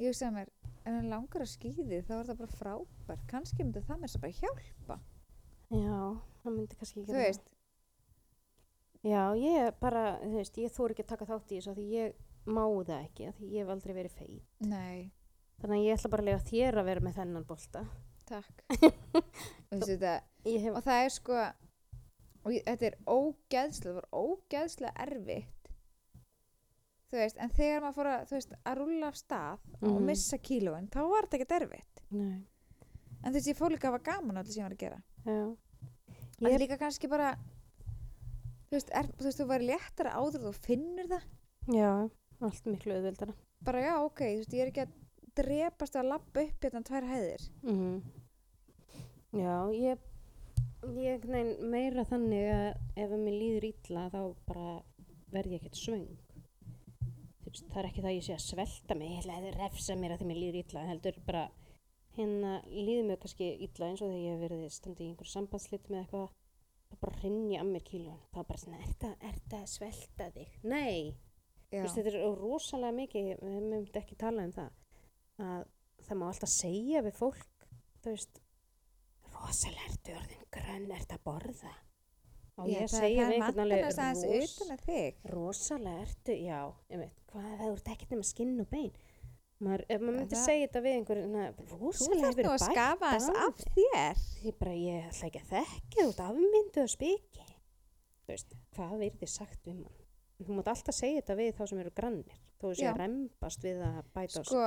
ég hugsaði mér ef hann langar að skýði þá er það bara frábært. Kannski myndi það mér svo bara hjálpa. Já, það myndi kannski ekki þú veist, Já, ég bara, þú veist, ég þóri ekki að taka þátt í þessu því ég má það ekki, því ég hef aldrei verið feit. nei, Þannig að ég ætla bara að lega þér að vera með þennan bolta. takk. Og, hef, og það er sko og ég, þetta er ógeðslega var ógeðslega erfitt. Þú veist, en þegar maður fór að þú veist, að rúlla af stað og Mhm. missa kílóin, þá var þetta ekkert erfitt. Nei, en þú veist, ég fór líka að hafa gaman allir sem ég var að gera. Ég er líka kannski bara þú veist, er, þú veist, þú væri léttara áður þú finnur það. Já, allt miklu auðveldara. bara já, ok, þú veist, ég er ekki að drepast að labba upp hérna tvær hæðir Mm Já, ég, ég nein, meira þannig að ef að mér líður illa þá bara verð ég ekkert svöng. Það er ekki það að ég sé að svelta mig, að refsa mér að því mér líður illa, heldur bara hérna líður mér kannski illa eins og þegar ég hef verið standi í einhverju sambandslit með eitthvað, þá bara rinni að mér kílun, þá bara svona, er þetta að svelta þig? Nei, veist, þetta er rosalega mikið, við myndum ekki tala um það, að það má alltaf segja við fólk, þú veist, rosalega ertu orðin grönn, ertu að borða. Og ég að segja við einhvern þig rosalega ertu, já, ég veit, hvað það ert ekkert nema skinn og bein. Maður, ef maður myndi það- segja þetta við þú rosalega nú að skafa þess af þér Ég bara, ég ætla ekki að þekki þú ert afmyndu að spiki. Þú veist, hvað verði sagt við mann? Þú mátt alltaf segja þetta við þá sem eru grannir. Þó Já. að rembast við að bæta á sig. sko,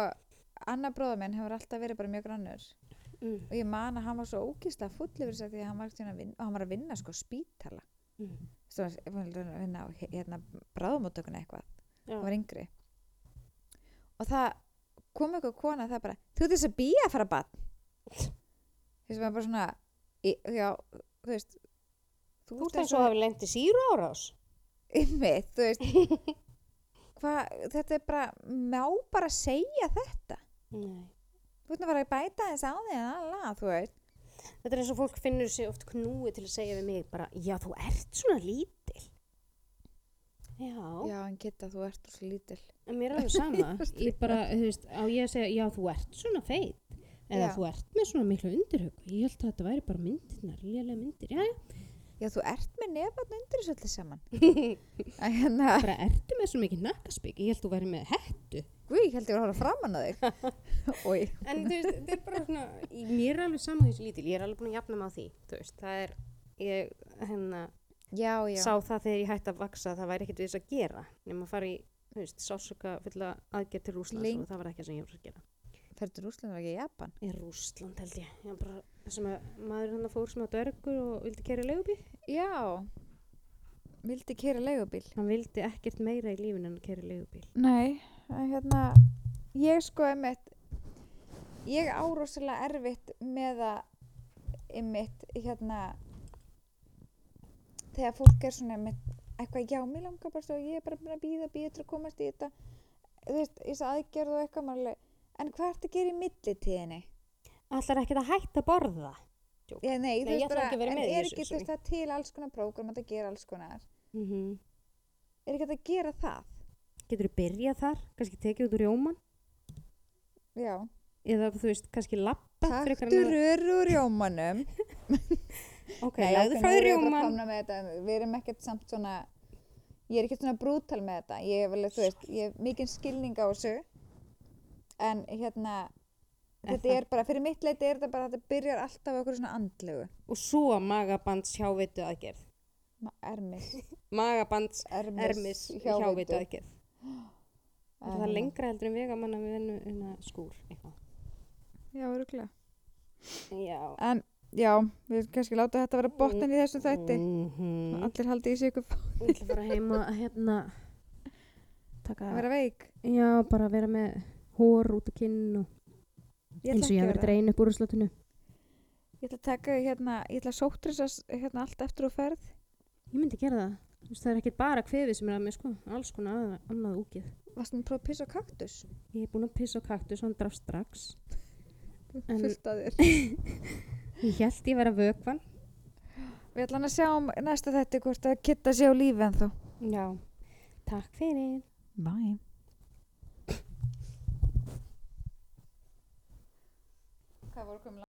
Anna bróða minn hefur alltaf verið bara mjög grannur Mm. og ég man að hann var svo ógíslega full yfir þess að því að hann var, að vinna, hann var að vinna sko spítala Mm. svo var að vinna á hérna bráðumóttökuna eitthvað hann var yngri og það kom eitthvað kona það bara, þú ert þess að býja að fara bann þess að maður bara svona já, þú veist Þú ert eins og hafi lengt í síru árás. Ymmið, þú veist hvað, þetta er bara má bara segja þetta Nei. þú ert að fara að bæta þess á því alla, þú veist Þetta er eins og fólk finnur sig oft knúi til að segja við mig bara, já, þú ert svona lítil. Já. já, en geta, þú ert svo lítil En mér er alveg sama. ég bara, þú veist, á ég að segja, já, þú ert svona feit. Eða Já. þú ert með svona miklu undirhug. Ég held að þetta væri bara myndirnar, lélega myndir. Já, já. Já, þú ert með nefarn undir þessu öllu saman að hérna, Bara ertu með svo mikið nakkaspik. Ég held að þú væri með hettu. guð, ég held ég var að horfa framan á þig Oj, En þú veist, þetta er bara svona, í- mér er alveg sama þessu lítil. Ég er alveg búin að jafna mig á því. Þú veist, það er, ég, hérna, já, já sá það þegar ég hætti að vaksa að það væri ekkert við þess að gera. Nefn að fara í, þú veist, sásöka fulla aðgerð til Rúslands Leng- og það var ekki það sem ég var að gera. Ferður Rúsland var ekki í Japan? Í Rússland held ég. ég bara, að maður hann fór sem að dörgur og vildi kæra leigubíl. Já. Vildi kera leigubíl. Hann vildi ekkert meira í lífinu en að kera leigubíl. Nei, hérna ég sko einmitt ég á rosalega erfitt með að einmitt hérna þegar fólk er svona einmitt eitthvað, já, mér langar bara svo ég er bara að býða, býða til að komast í þetta. Þú veist, þess aðgerð og eitthvað maður alveg, en hvað ertu að gera í millitíðinni? allar ekkert að hætta að borða? Já, nei, þú Nei, ég veist bara, ekki en er ekki þú það til alls konar prógram að gera alls konar? Mm -hmm. er ekki hægt að gera það? getur þú byrjað þar, kannski tekið út úr rjóman Já, eða þú veist, kannski lappa taktu röru úr rjómanum. Ok, ok, frá erum við þetta, erum ekkert samt svona ég er ekkert svona brútal með þetta. Ég hef alveg, þú veist, ég hef mikinn skilning á þessu en hérna Er þetta er bara, fyrir mitt leiti er þetta bara þetta byrjar alltaf okkur svona andlegu. Og svo magabands hjáveitu aðgerð Ma- ermis, magabands ermis, ermis hjáveitu aðgerð er það En- lengra heldur en vegamanna við vennu en skúr eitthvað? Já, öruglega já. En, já, við kannski láta þetta vera botnin í þessum þætti. Mhm. allir haldi í sig ykkur Ég ætla að fara heim og hérna taka, að vera veik. Já, bara vera með hór út á kinn og eins og ég ekki hafi að verið drein upp úr slotinu Ég ætla að taka hérna, ég ætla að sóttrisa hérna allt eftir og ferð. Ég myndi gera það. Þú veist, það er ekkert bara kvefið sem er að mig sko. Alls konar annað, annað úkið Varstu með að prófa að pissa á kaktus? ég er búin að pissa á kaktus, hann draf strax. En- Fullt að þér. Ég held ég vera vökvan Við ætlum að sjá um næsta þetta hvort að kitta sé á lífi en þó. já, takk fyrir. Bye. Hvað voru komin